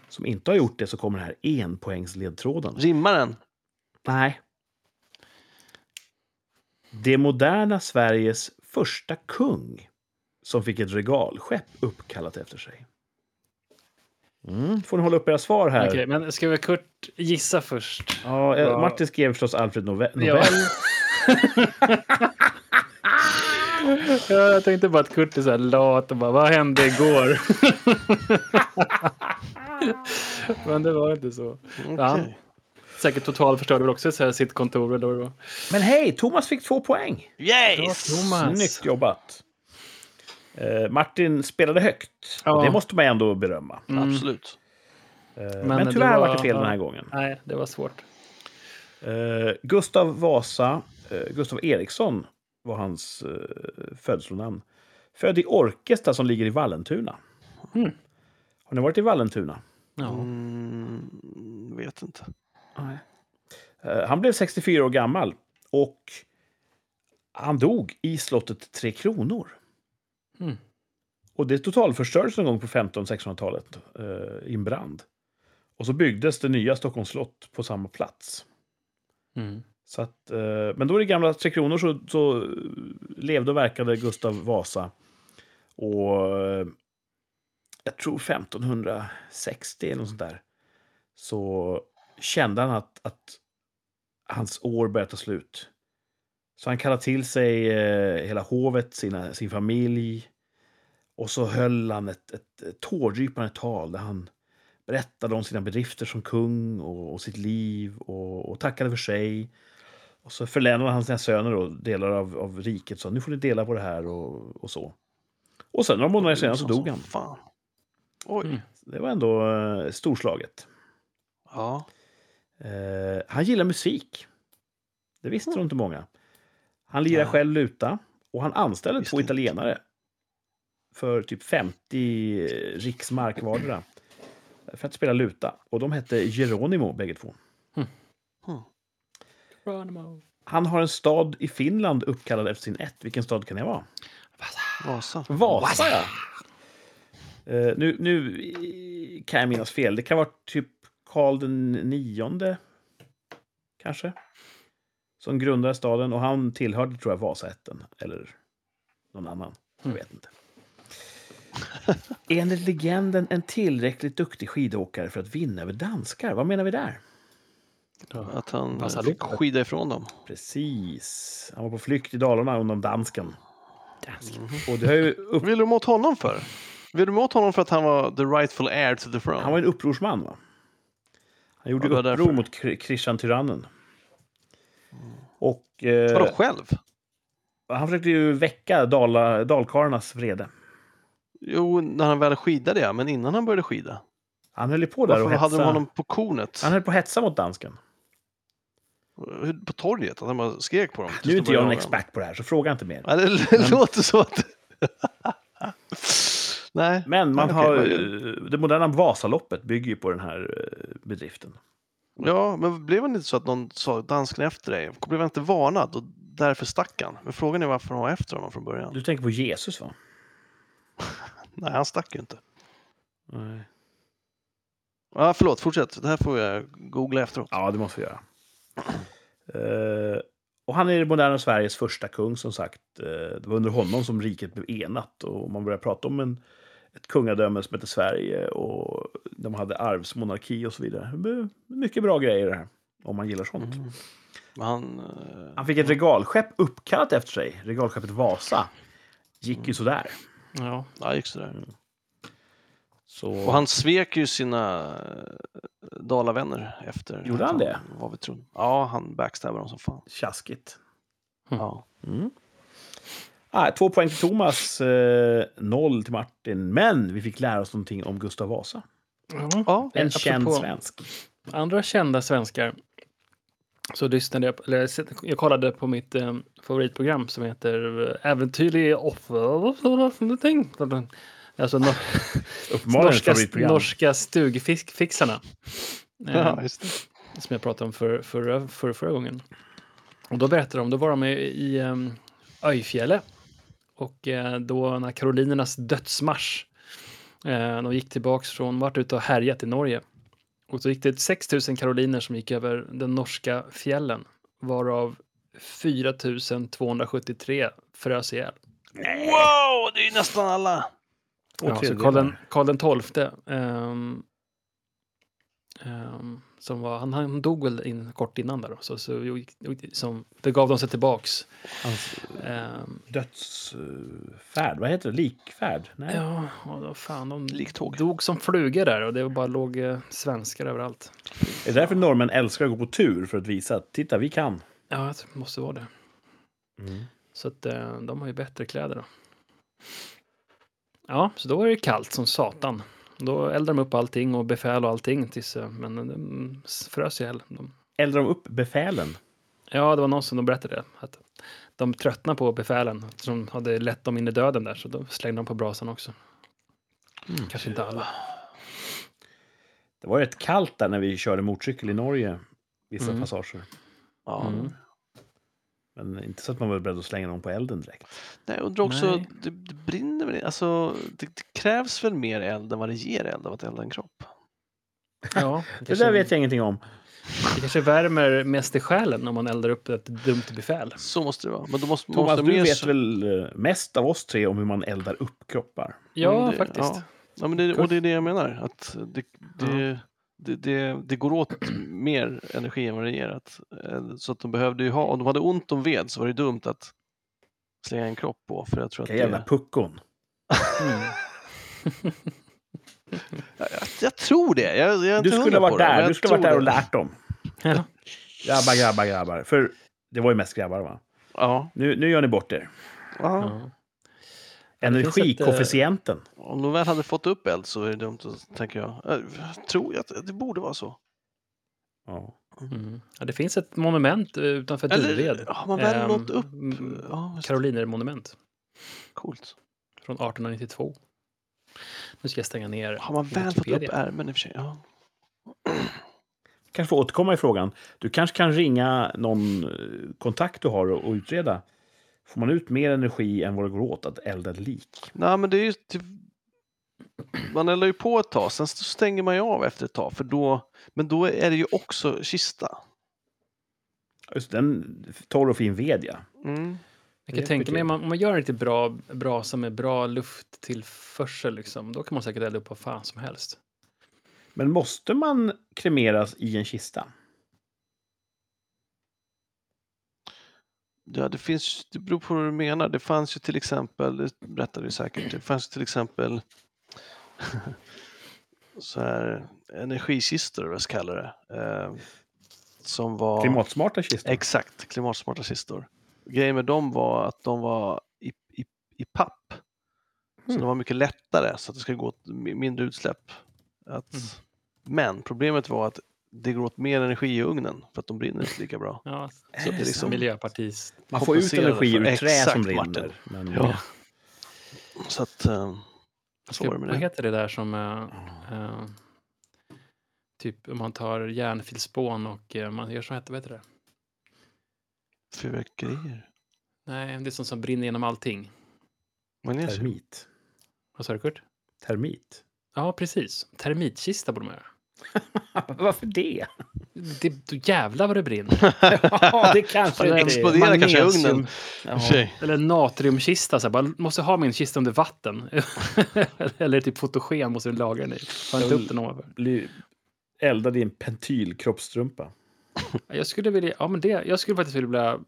som inte har gjort det så kommer den här enpoängsledtråden. Rimmar den? Nej. Det moderna Sveriges första kung som fick ett regalskepp uppkallat efter sig. Mm, får ni hålla upp era svar här. Okej, men ska vi Kurt gissa först? Ja, eh, Ja. Martin skrev förstås Alfred Nove- Nobel. Ja. Ja, jag tänkte bara att Kurt är så här lat och bara, vad hände igår? Men det var inte så. Okej. Säkert total förstörde väl också så här sitt kontor. Då, då. Men hej, Thomas fick två poäng. Yes! Thomas. Snyggt jobbat. Eh, Martin spelade högt. Ja. Och det måste man ändå berömma. Mm. Absolut. Eh, Men men, det tyvärr var var- det fel den här gången. Nej, det var svårt. Eh, Gustav Vasa, eh, Gustav Eriksson var hans eh, födelsenamn. Född i Orkesta som ligger i Vallentuna. Mm. Har ni varit i Vallentuna? Ja. Mm, vet inte. Nej. Eh, han blev 64 år gammal och han dog i slottet Tre Kronor. Mm. Och det totalförstördes någon gång på 1500-1600-talet eh, i en brand. Och så byggdes det nya Stockholms slott på samma plats. Mm. Så att, eh, men då i det gamla Tre Kronor så, så levde och verkade Gustav Vasa. Och eh, jag tror 1560 eller något sånt där. Så kände han att, att hans år började ta slut. Så han kallade till sig eh, hela hovet, sina, sin familj. Och så höll han ett, ett, ett tårdrypande tal där han berättade om sina bedrifter som kung och, och sitt liv och, och tackade för sig. Och så förlänade han sina söner då, delar av, av riket. Så nu får ni dela på det här och, och så. Och sen några månader senare så dog han. Fan. Oj. Mm. Det var ändå eh, storslaget. Ja. Eh, han gillar musik. Det visste nog inte många. Han lirar Nej. själv luta och han anställde Visste två inte. italienare. För typ 50 riksmark vardera. För att spela luta. Och de hette Geronimo bägge två. Han har en stad i Finland uppkallad efter sin ett. Vilken stad kan det vara? Vasa. Vasa, ja. Eh, nu, nu kan jag minnas fel. Det kan vara typ Karl den nionde, kanske. Som grundade staden och han tillhörde, tror jag, Vasaätten. Eller någon annan. Jag Mm. vet inte. Enligt legenden en tillräckligt duktig skidåkare för att vinna över danskar. Vad menar vi där? Att han eh, fick skida ifrån dem. Precis. Han var på flykt i Dalarna undan dansken. Och det har ju upp... Vill du åt honom för? Vill du åt honom för att han var the rightful heir to the throne? Han var en upprorsman, va? Han gjorde Ja, uppror därför. mot Christian tyrannen. Och eh, Vadå själv? han försökte ju väcka Dala, dalkarlarnas vrede. Jo, när han väl skidade ja, men innan han började skida. Han höll ju på där och Varför hade de hetsa. honom på kornet? Han höll på att hetsa mot dansken. På torget? Att han bara skrek på dem? Nu är inte jag honom? expert på det här, så fråga inte mer. Ja, det det låter så att... Nej. Men man Okej, har, eh, det moderna Vasaloppet bygger ju på den här eh, bedriften. Ja, men blev det inte så att någon sa dansken efter dig? Blev han inte varnad och därför stack han? Men frågan är varför de var efter honom från början. Du tänker på Jesus, va? Nej, han stack ju inte. Nej. Ja, förlåt, fortsätt. Det här får jag googla efteråt. Ja, det måste vi göra. Eh, och han är det moderna Sveriges första kung, som sagt. Eh, det var under honom som riket blev enat. Och man började prata om en, ett kungadöme som hette Sverige. Och de hade arvsmonarki och så vidare. Det Mycket bra grejer det här, om man gillar sånt. Mm. Han... eh, Han fick ett regalskepp uppkallat efter sig. Regalskeppet Vasa. Gick ju sådär. Ja. Ja, gick sådär. Så... Och han svek ju sina eh, dalavänner efter. Gjorde att han det? Vad vi trodde. Ja, han backstabbade dem som fan. Tjaskigt. Ja. Mm. Ah, två poäng till Thomas, eh, noll till Martin. Men vi fick lära oss någonting om Gustav Vasa. ja. En känd svensk. andra kända svenskar så lyssnade jag, eller jag kollade på mitt eh, favoritprogram som heter eh, Äventyrlig offer... Alltså nor norska, norska stugfixarna. Eh, ja, just det. som jag pratade om för, för, för, förra gången. Och då berättade de, då var de i, i um, Öjfjälle. Och eh, då när karolinernas dödsmarsch, eh, de gick tillbaks från, vart ute och härjat i Norge. Och så gick det 6 000 karoliner som gick över den norska fjällen, varav 4 273 frös ihjäl. Wow, det är ju nästan alla! Två Ja, så. Karl den, Karl den tolfte, ehm, ehm, som var, han, han dog väl in, kort innan där då, så, så som, det gav de sig tillbaks. Hans Ehm, dödsfärd, vad heter det? Likfärd? Nej. ja, och då fan, de Liktåg. dog som flugor där och det bara låg eh, svenskar överallt. Det är därför norrmän älskar att gå på tur, för att visa att titta, vi kan. Ja, det måste vara det. Så att eh, de har ju bättre kläder då. Ja, så då var det kallt som satan. Då eldade de upp allting och befäl och allting tills, eh, men de frös ihjäl. De, Eldar de upp befälen? Ja, det var någon som de berättade det. Att de tröttnade på befälen som hade lett dem in i döden där, så då slängde de på brasan också. Kanske inte alla. Det var rätt kallt där när vi körde motorcykel i Norge, vissa Mm. passager. Ja. Mm. Men inte så att man var beredd att slänga någon på elden direkt. Nej, jag undrar också, Nej. det, det brinner väl Alltså, det, det krävs väl mer eld än vad det ger eld av att elda en kropp? Ja, Det där vet jag ingenting om. Det kanske värmer mest i själen om man eldar upp ett dumt befäl. Så måste det vara. Men då måste man Thomas, måste du mer vet så- väl eh, mest av oss tre om hur man eldar upp kroppar? Ja, men det- faktiskt. Ja. Ja, men det, och det är det jag menar. Att det, det, det, det, det går åt mer energi än vad det ger. Att, eh, så att de behövde ju ha, om de hade ont om ved så var det dumt att slänga en kropp på. För jag tror att Vilka jävla det, puckon. Mm. jag, jag, tror det. Jag, jag Du skulle ha varit det, där, du skulle ha varit där och det. lärt dem. Ja. Grabbar, grabbar, grabbar. För Det var ju mest grabbar, va? Ja. Nu, nu gör ni bort er. ja. Ja. Ja, det finns ett, eh, Energikoefficienten. Om de väl hade fått upp eld så är det dumt, tänker jag. jag tror jag att det borde vara så. Ja. Mm. Ja, det finns ett monument eh, utanför Duved. Eller har man väl Ehm, nått upp? Ja. Karolinermonument coolt. från 1892. Nu ska jag stänga ner Har man väl fått upp ärmen i och för sig? Ja. Kanske får återkomma i frågan. Du kanske kan ringa någon eh, kontakt du har och, och utreda. Får man ut mer energi än vad det går åt att elda ett lik? Nej, men det är ju typ... Man eldar ju på ett tag, sen så stänger man ju av efter ett tag. För då... Men då är det ju också kista. Just den torr och fin ved, ja. Mm. Jag kan tänka mig betyder- om man, om man gör en riktigt bra brasa med bra lufttillförsel, liksom, då kan man säkert elda upp vad fan som helst. Men måste man kremeras i en kista? Ja, det finns, det beror på vad du menar. Det fanns ju till exempel, det berättade du säkert, det fanns ju till exempel så här energikistor, vad jag ska kalla det. Eh, som var... Klimatsmarta kistor? Exakt, klimatsmarta kistor. Grejen med dem var att de var i, i, i papp. Så Mm. de var mycket lättare så att det ska gå åt mi- mindre utsläpp. Att, Mm. Men problemet var att det går åt mer energi i ugnen för att de brinner inte lika bra. Ja, Så det är liksom- Miljöpartis... Man får ut energi ur trä som brinner. Men, Ja. Så att, eh, så var det med Vad det. heter det där som... eh, eh, typ om man tar järnfilspån och eh, man gör så heter, vad heter det? Fyrverkerier. Nej, det är sånt som brinner genom allting. Magnesium. termit. Vad sa du Kurt? Termit? Ja, precis. Termitkista borde man göra. Varför det? Det, då jävlar vad det brinner. ja, det kanske Eller det exploderar. är. kanske ugnen. Eller natriumkista, så här, bara, måste ha min kista under vatten. Eller typ fotogen måste du lagra den i. Har inte upp den ovanför. Bli eldad i en pentylkroppstrumpa. Jag skulle vilja, ja men det, jag skulle faktiskt vilja eh,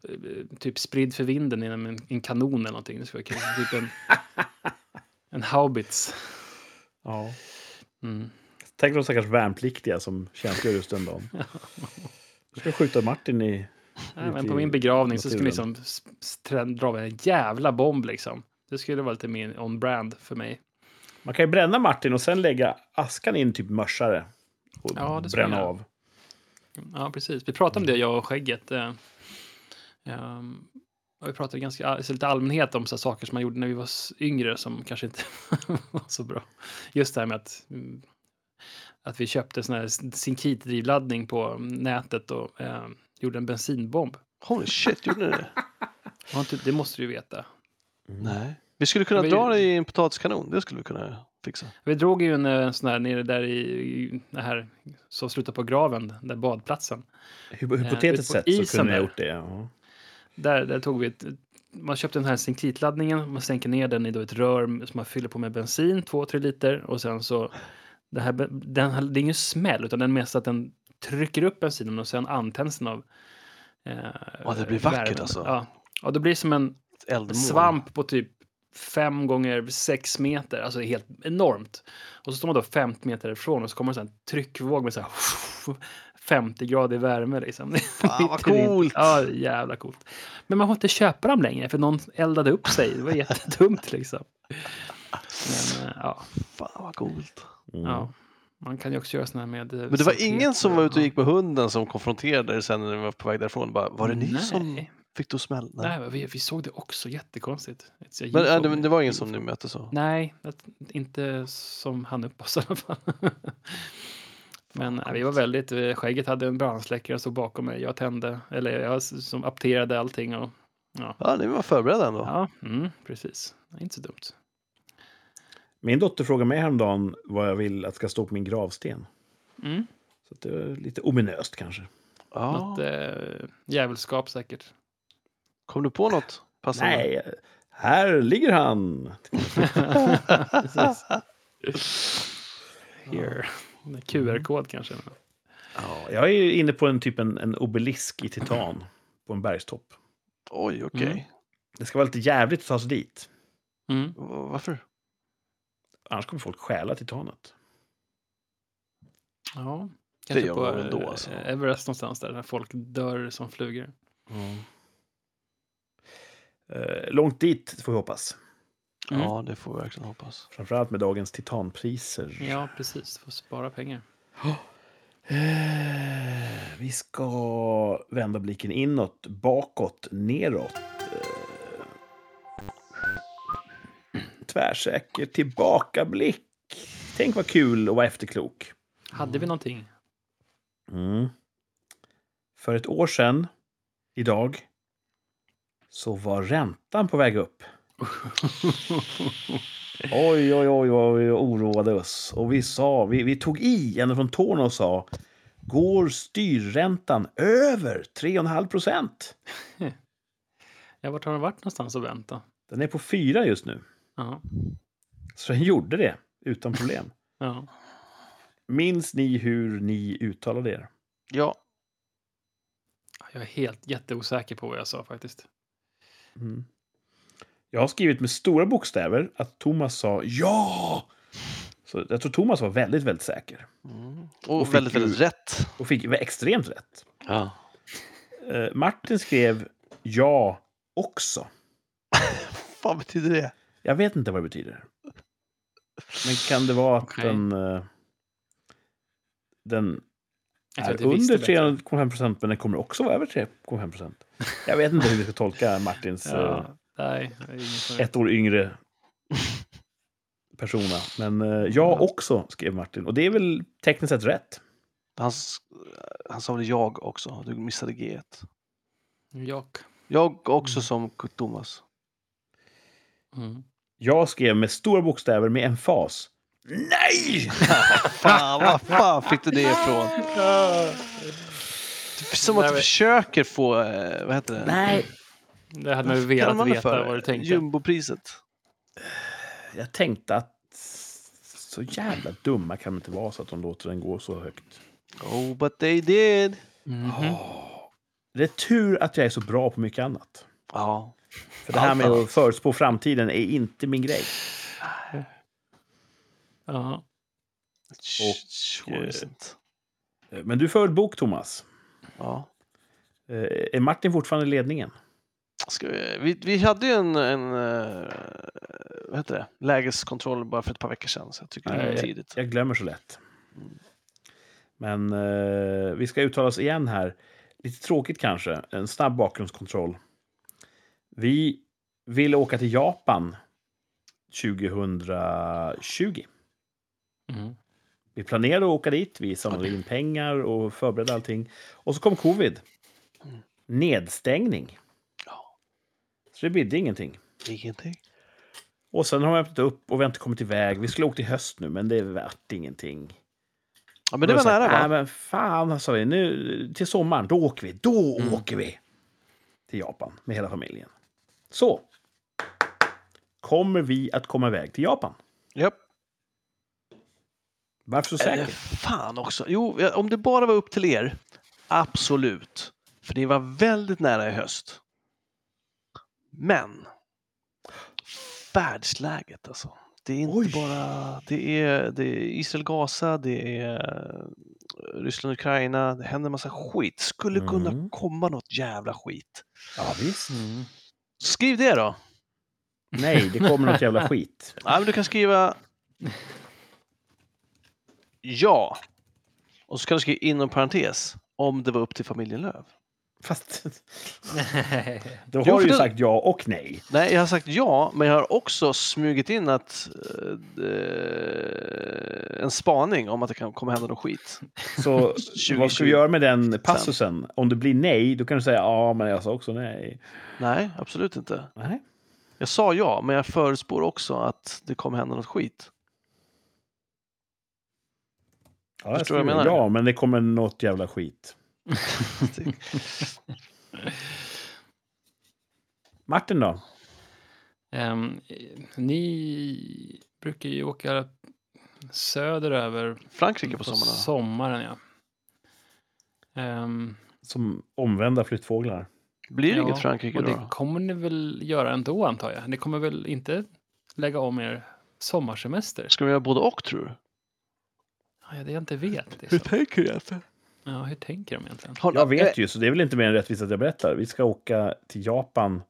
typ spridd för vinden genom en, en kanon eller någonting. Det skulle vara kul. Typ en, en haubits. Ja. Mm. Tänk de stackars värnpliktiga som tjänstgör just den dagen. Du ska skjuta Martin i... Nej, men på min begravning så skulle naturen. liksom dra en jävla bomb liksom. Det skulle vara lite mer on-brand för mig. Man kan ju bränna Martin och sen lägga askan i en typ mörsare. Och Ja, bränna jag av. Ja, precis. Vi pratade om det, jag och Skägget. Och vi pratade ganska alltså lite allmänhet om så saker som man gjorde när vi var yngre som kanske inte var så bra. Just det här med att, mm, att vi köpte sån här sinkitdrivladdning på nätet och eh, gjorde en bensinbomb. Holy shit, gjorde ni det? Inte- Det måste du ju veta. Nej. Vi skulle kunna Vi- dra det i en potatiskanon. Det skulle vi kunna fixa. Vi drog ju en eh, sån här nere där i, i det här som slutar på graven, där badplatsen. Hypotetiskt på sett så kunde jag där. gjort det. Ja. Där, där tog vi ett, man köpte den här sinkritladdningen, man sänker ner den i då ett rör som man fyller på med bensin, 2-3 liter. Och sen så, det, här, den, det är ingen smäll, utan den mest att den trycker upp bensinen och sen antänds den av eh, Ja, det blir vackert värmen. alltså. Ja. ja, det blir som en eldmål. svamp på typ fem gånger sex meter. Alltså det är helt enormt. Och så står man då 50 meter ifrån och så kommer det en tryckvåg med så här 50 grader värme liksom. Fan, vad coolt. Ja, jävla coolt. Men man får inte köpa dem längre för någon eldade upp sig. Det var jättedumt liksom. Men eh, ja, Fan vad coolt. Mm. ja. Man kan ju också göra såna här med... eh, Men det var ingen som var ute och gick med hunden som konfronterade er sen när ni var på väg därifrån. Bara, var det ni Nej. som fick då smäll? Nej. Nej, vi, vi såg det också jättekonstigt. Men äh, det, det var ingen som ni mötte så? Nej, inte som han upp oss i alla fall. Men vi var väldigt, eh, skägget hade en brandsläckare som stod bakom mig. Jag tände, eller jag som apterade allting. Och, ja, Ja, ni var förberedda ändå. ja mm, precis. Inte så dumt. Min dotter frågade mig häromdagen vad jag vill att ska stå på min gravsten. Mm. Så att det är lite ominöst kanske. Ja. Något eh, djävulskap säkert. Kom du på något passande? Nej, här ligger han! Here. QR-kod kanske. Ja, jag är ju inne på en typ en, en obelisk i titan på en bergstopp. Oj, okej. Mm. Det ska vara lite jävligt att ta sig dit. Mm. Varför? Annars kommer folk stjäla titanet. Ja, Det kanske gör på man väl då, eh, alltså. Everest någonstans där, där folk dör som flugor. Eh, långt dit får vi hoppas. Mm. Ja, det får vi verkligen hoppas. Framförallt med dagens titanpriser. Ja, precis. Får spara pengar. Eh, vi ska vända blicken inåt, bakåt, neråt. Tvärsäker tillbakablick. Tänk vad kul att vara efterklok. Hade vi någonting? Mm. För ett år sedan, idag, så var räntan på väg upp. Oj, oj, oj, vad vi oroade oss. Och vi sa, vi, vi tog i ända från tårna och sa, går styrräntan över 3,5 procent? Ja, vart har den varit någonstans och vänt då? Den är på 4 just nu. Ja. Så den gjorde det utan problem. ja. Minns ni hur ni uttalade er? Ja, Jag är helt jätteosäker på vad jag sa faktiskt. Mm. Jag har skrivit med stora bokstäver att Thomas sa ja! Så jag tror Thomas var väldigt, väldigt säker. mm. och, Och väldigt, ju- väldigt rätt. Och fick extremt rätt. Ja. Eh, Martin skrev ja också. Vad betyder det? Jag vet inte vad det betyder. Men kan det vara att Okej. den, eh, den är under bättre. 3,5 procent, men den kommer också vara över 3,5 procent? Jag vet inte hur vi ska tolka Martins eh, Ja, nej, inget som- ett år yngre persona. Men eh, jag också, skrev Martin. Och det är väl tekniskt sett rätt. Han, han sa väl jag också, du missade G. Jag. Jag också Mm. som Thomas. Mm. Jag skrev med stora bokstäver med emfas. Nej! Fan, var fan fick du det ifrån? Det är som att du försöker få, eh, vad heter det? Nej, Det hade man ju Vad velat veta för? vad du tänkte. Jumbopriset. jag tänkte att så jävla dumma kan de inte vara så att de låter den gå så högt. Oh, but they did. Mhm. Det är tur att jag är så bra på mycket annat. Ja. För det här med att förutspå framtiden är inte min grej. Ja. Sure isn't. Men du för bok, Thomas. Ja. Eh, Är Martin fortfarande i ledningen? Ska vi, vi, vi hade ju en, en eh, vad heter det? lägeskontroll bara för ett par veckor sedan, så jag tycker det är Nej, tidigt. Jag glömmer så lätt. Men eh, vi ska uttala oss igen här. Lite tråkigt kanske. En snabb bakgrundskontroll. Vi ville åka till Japan 2020. Mm. Vi planerade att åka dit. Vi samlade in pengar och förberedde allting. Och så kom covid. Mm. Nedstängning. Så det bidde ingenting. Ingenting. Och sen har vi öppnat upp och vi har inte kommit iväg. Vi skulle åka till höst nu, men det vart ingenting. Ja, men det var nära va? Nej, men fan, sa vi. Nu, till sommaren, då åker vi. Då Mm. åker vi till Japan med hela familjen. Så. Kommer vi att komma iväg till Japan? Japp. Varför så säker? fan också. Jo, ja, om det bara var upp till er, absolut. För det var väldigt nära i höst. Men världsläget alltså. Det är inte Oj. bara det är, det är Israel-Gaza, det är eh, Ryssland-Ukraina, det händer massa skit. Skulle kunna Mm. komma något jävla skit. Ja, visst. Mm. Skriv det då. Nej, det kommer något jävla skit. Ja, men du kan skriva ja. Och så kan du skriva inom parentes om det var upp till familjen Löv. Fast då har du ju sagt ja och nej. Nej, jag har sagt ja, men jag har också smugit in att eh, en spaning om att det kan komma hända något skit. Så vad ska 2020 vi göra med den passusen? Om det blir nej, då kan du säga ja, men jag sa också nej. Nej, absolut inte. Nej. Jag sa ja, men jag förutspår också att det kommer hända något skit. Ja, jag jag menar? ja, men det kommer något jävla skit. Martin då? Ehm, ni brukar ju åka söderöver Frankrike på på sommarna. sommaren. Ja. Ehm, Som omvända flyttfåglar. Blir det ja, inget Frankrike och då? det kommer ni väl göra ändå antar jag. Ni kommer väl inte lägga om er sommarsemester? Ska vi göra både och tror du? Ja, det jag inte vet. Det är så. tänker du? Ja, hur tänker de egentligen? Har- Jag vet ju, så det är väl inte mer än rättvist att jag berättar. Vi ska åka till Japan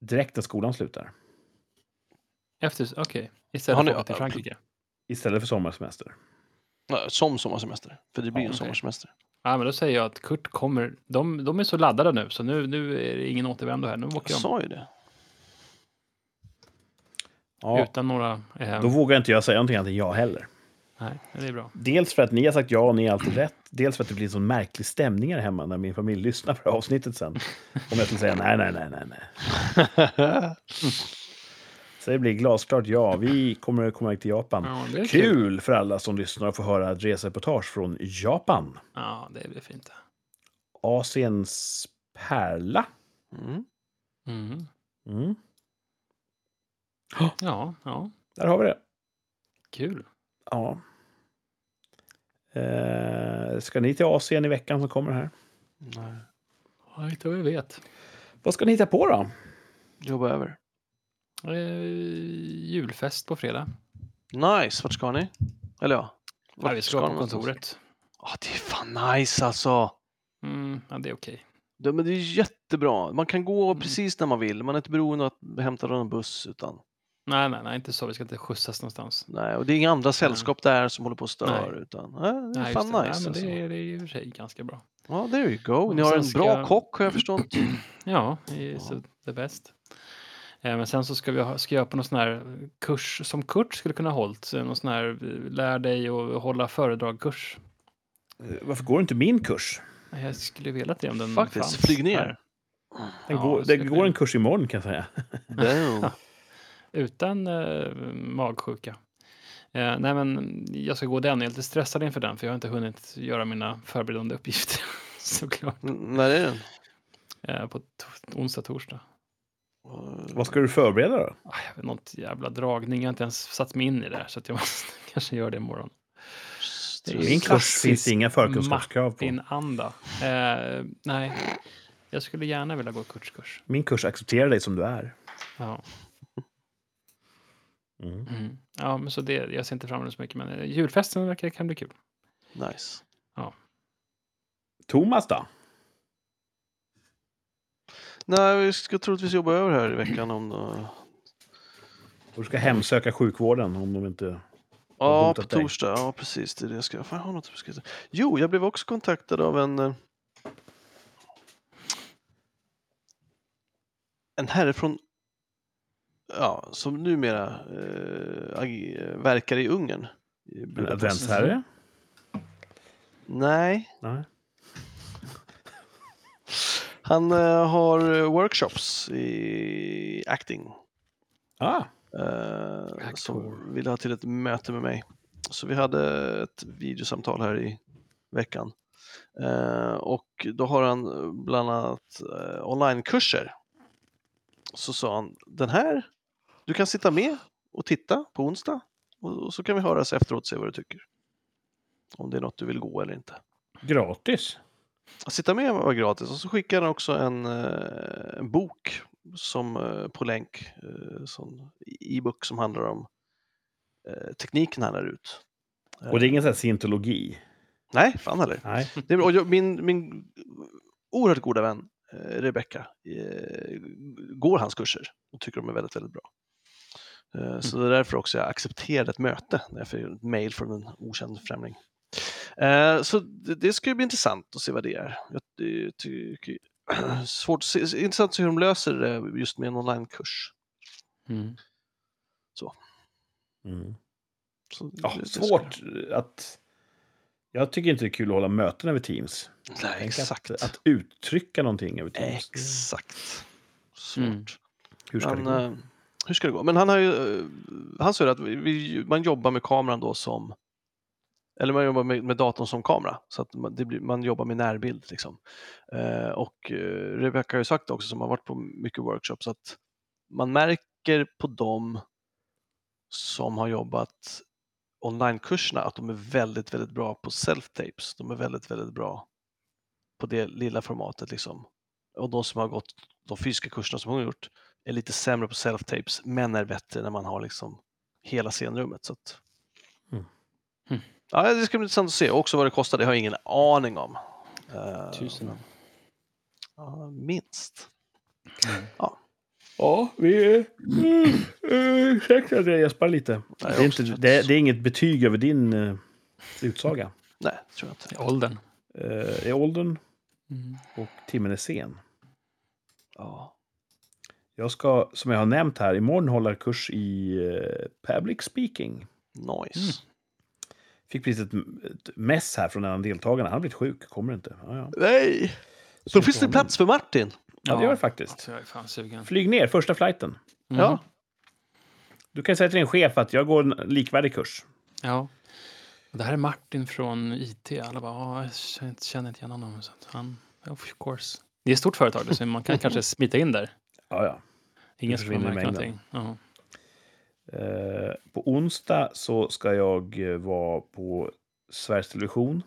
direkt när skolan slutar. Efter, okej. Istället Har för ni- att åka till Frankrike. Istället för sommarsemester. Som sommarsemester, för det blir Ja, en okej. sommarsemester. Ja, men då säger jag att Kurt kommer. De, de är så laddade nu, så nu, nu är det ingen återvändo här. Nu åker Jag de sa ju det. Ja, utan några... Eh, då vågar inte jag säga någonting annat än ja heller. Nej, det är bra. Dels för att ni har sagt ja och ni har alltid rätt. Dels för att det blir en sån märklig stämning här hemma när min familj lyssnar på avsnittet sen. Om jag skulle säga nej, nej, nej, nej, nej. Så det blir glasklart ja. Vi kommer komma iväg till Japan. Ja, är Kul för alla som lyssnar att få höra ett resereportage från Japan. Ja, det blir fint. Asiens pärla. Mm. Mm. Mm. Ja, ja, Där har vi det. kul. Ja. Eh, ska ni till Asien i veckan som kommer här? Nej. Ja, inte vad vi vet. Vad ska ni hitta på då? Jobba över. Eh, julfest på fredag. Nice, vart ska ni? Eller ja. Vart vi ska på ni någonstans? kontoret. Ja, det är fan nice alltså. Mm, ja, det är okej. Det, men det är jättebra. Man kan gå Mm. precis när man vill. Man är inte beroende av att hämta någon buss. Utan, Nej, nej, nej, inte så. Vi ska inte skjutsas någonstans. nej, och det är inga andra sällskap där som håller på att störa. Nej. Utan, nej, det är Nej, fan det. nice. nej, men alltså. det, är, det är i och för sig ganska bra. Ja, there you go. Ni Och har en ska bra jag- kock har jag förstått. Ja, det är Ja. det bäst. Eh, Men sen så ska vi ha, ska jag på någon sån här kurs som Kurt skulle kunna ha hållit. eh, Någon sån här eh, lär dig att hålla föredrag-kurs. Eh, Varför går inte min kurs? Jag skulle vilja det om den Faktiskt, fanns flyg ner. här. Den Ja, går, det går en kurs imorgon kan jag säga. Utan eh, magsjuka. Eh, nej, men jag ska gå den. Jag är lite stressad inför den, för jag har inte hunnit göra mina förberedande uppgifter. Såklart. N- När är den? Eh, på onsdag, torsdag. Vad ska du förbereda då? Ah, jag vet, något jävla dragning. Jag har inte ens satt mig in i det, så att jag måste kanske göra det imorgon. Det Min kurs finns inga förkunskapskrav på. Din anda. Eh, nej, jag skulle gärna vilja gå kurskurs. Min kurs accepterar dig som du är. Ja. Mm. Mm. ja, men så det, jag ser inte fram emot så mycket, men eh, julfesten verkar kan bli kul. Nice. Thomas då? Nej, vi ska troligtvis jobba över här i veckan. om uh... Du ska hemsöka sjukvården om de inte... Ja, på dig. torsdag. Ja, precis. Det är det jag ska... Fan, jag har något ska... Jo, jag blev också kontaktad av en... eh, En herre från... Ja, som numera eh, verkar i Ungern. Budapest. adventsherre? Nej, Nej. han eh, har workshops i acting. Ah, Actor. som ville ha till ett möte med mig. Så vi hade ett videosamtal här i veckan. Eh, och då har han bland annat eh, onlinekurser. Så sa han, den här, du kan sitta med och titta på onsdag och, så kan vi höras efteråt och se vad du tycker. Om det är något du vill gå eller inte. gratis. Att sitta med var gratis och så skickar han också en, eh, en bok som eh, på länk, eh, som e-book som handlar om tekniken han lär ut. Och det är ingen sån här scientologi? Nej, fan heller. Nej. Det är, och jag, min, min oerhört goda vän Rebecca eh, går hans kurser och tycker de är väldigt, väldigt bra. Eh, Så det är därför också jag accepterade ett möte när jag fick ett mail från en okänd främling. Eh, Så det, det ska ju bli intressant att se vad det är. Jag ty- tycker svårt att se, intressant att se hur de löser det just med en onlinekurs. Mm. Mm. Så Ja, det- det ska- svårt att... Jag tycker inte det är kul att hålla möten över Teams. Nej, exakt. Att, att uttrycka någonting över Teams. Exakt. Svårt. Mm. Hur ska Men, det gå? Hur ska det gå? Men han har ju, eh, han säger att vi, vi, man jobbar med kameran då som, eller man jobbar med, med datorn som kamera, så att man, det blir, man jobbar med närbild. Liksom. Eh, och eh, Rebecca har ju sagt också, som har varit på mycket workshops, att man märker på dem som har jobbat onlinekurserna att de är väldigt, väldigt bra på self-tapes. De är väldigt, väldigt bra på det lilla formatet. Liksom. Och de som har gått de fysiska kurserna som hon har gjort är lite sämre på self-tapes, men är bättre när man har liksom hela scenrummet. Så att... Mm. Mm. Ja, det ska bli intressant att se. Också vad det kostar, det har jag ingen aning om. Eh, Tusen. men- Ja, minst. Mm. Och Ja, vi är... Mm, Ursäkta att jag gäspar lite. Det är, inte, det, det är inget betyg över din uh, utsaga. Nej, tror jag inte. I åldern. Uh, I åldern Mm. och timmen är sen. Ja. Jag ska, som jag har nämnt här, imorgon hålla kurs i uh, public speaking. Nice. Fick precis ett, ett mess här från en av deltagarna. Han har blivit sjuk, kommer inte. Ja, ja. Nej! Då finns det plats för Martin. ja det gör det faktiskt. Så jag är fan sugen. Flyg ner, första flighten. Mm. Ja. Du kan säga till din chef att jag går en likvärdig kurs. Ja. Det här är Martin från IT. Alla bara, "Ja, jag känner inte- igen honom. Så han, of course. Det är ett stort företag, så man kan kanske smita in där. Ja, ja. Ingen ska märka mängden. någonting. Eh, på onsdag så ska jag eh, vara på Sveriges Television.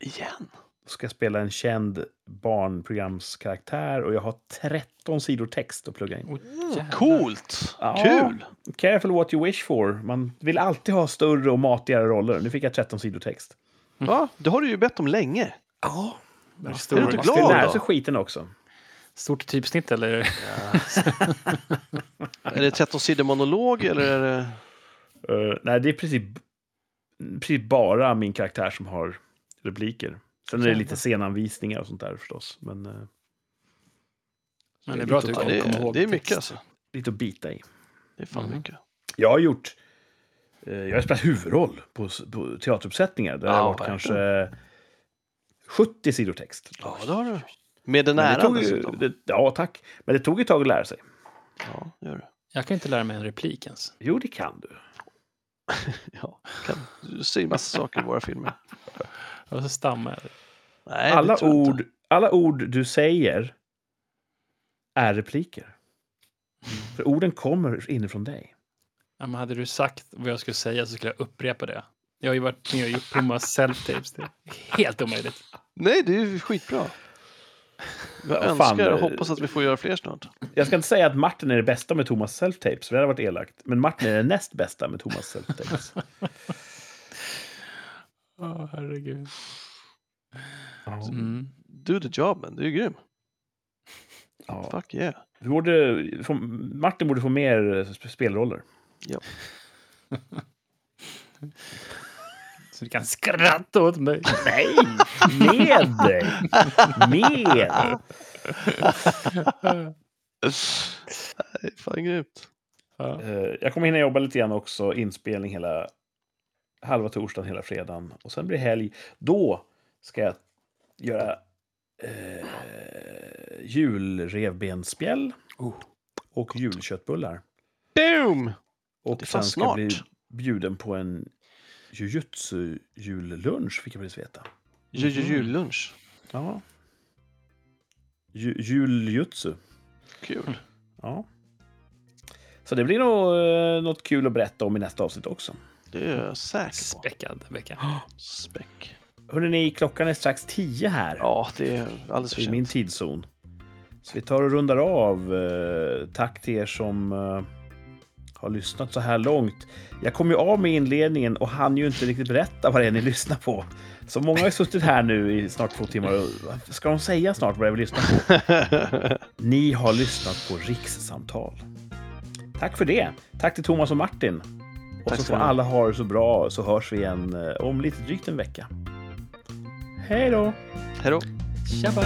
Igen? Då ska jag spela en känd barnprogramskaraktär och jag har 13 sidor text att plugga in. Oh. Coolt! Ja. Kul! Careful what you wish for. Man vill alltid ha större och matigare roller. Nu fick jag 13 sidor text. Ja, det har du ju bett om länge. Ja. Det Är du inte Man ska glad lära då? sig skiten också. Stort typsnitt eller? Är det 13 sidor monolog eller är det... Eh, nej, det är i princip bara min karaktär som har repliker. Sen är det lite scenanvisningar och sånt där förstås. Men uh, Men det är bra att du Ja, kan det, komma är, ihåg det är mycket text. alltså. lite att bita i. Det är fan Mhm. mycket. Jag har gjort... eh, jag har spelat huvudroll på, på teateruppsättningar. Där Ja, det har varit verkligen. kanske 70 sidor text. Ja, det har du. Med den det äran tog dessutom. det, ja, tack. Men det tog ett tag att lära sig. Ja, det gör du. Jag kan inte lära mig en replik ens. Jo, det kan du. Ja, kan, du säger massa saker i våra filmer. Och så stammar jag. Nej, Alla det inte. ord, alla ord du säger är repliker. För orden kommer inifrån dig. Ja, men hade du sagt vad jag skulle säga så skulle jag upprepa det. Jag har ju varit med och gjort Thomas self-tapes. Det är helt omöjligt. Nej, det är ju skitbra. Jag Ja, önskar fan, och eh, hoppas att vi får göra fler snart. Jag ska inte säga att Martin är det bästa med Thomas self-tapes, för det hade varit elakt. Men Martin är det näst bästa med Thomas self-tapes. Åh, herregud. Ja. Mm. Do the job, man. Du är grym. Ja. Fuck yeah. Du borde, få- Martin borde få mer eh, sp- spelroller. Så du kan skratta åt mig. Nej, med dig! Med! Nej, fan grymt. Ja. Eh, Jag kommer hinna jobba lite grann också, inspelning hela halva torsdagen, hela fredagen. Och sen blir det helg. Då ska jag göra eh, julrevbensspjäll och julköttbullar. Boom! Och Det är sen ska jag bli bjuden på en jujutsu-jullunch, fick jag precis veta. Ju- ju- Jullunch. Ja. Ju, juljutsu. Kul. Ja. Så det blir nog eh, något kul att berätta om i nästa avsnitt också. Det är jag säker på. Späckad vecka. Späck. Hörrni, klockan är strax tio här. Ja, det är alldeles för i min sent. tidszon. Så vi tar och rundar av. Eh, tack till er som eh, har lyssnat så här långt. Jag kom ju av med inledningen och hann ju inte riktigt berätta vad det är ni lyssnar på. Så många har suttit här nu i snart två timmar. och Ska de säga snart vad jag vill lyssna på? Ni har lyssnat på Rikssamtal. Tack för det. Tack till Thomas och Martin. Och Tack så får alla ha det så bra så hörs vi igen eh, om lite drygt en vecka. Hej då! Hej då. Tjabba!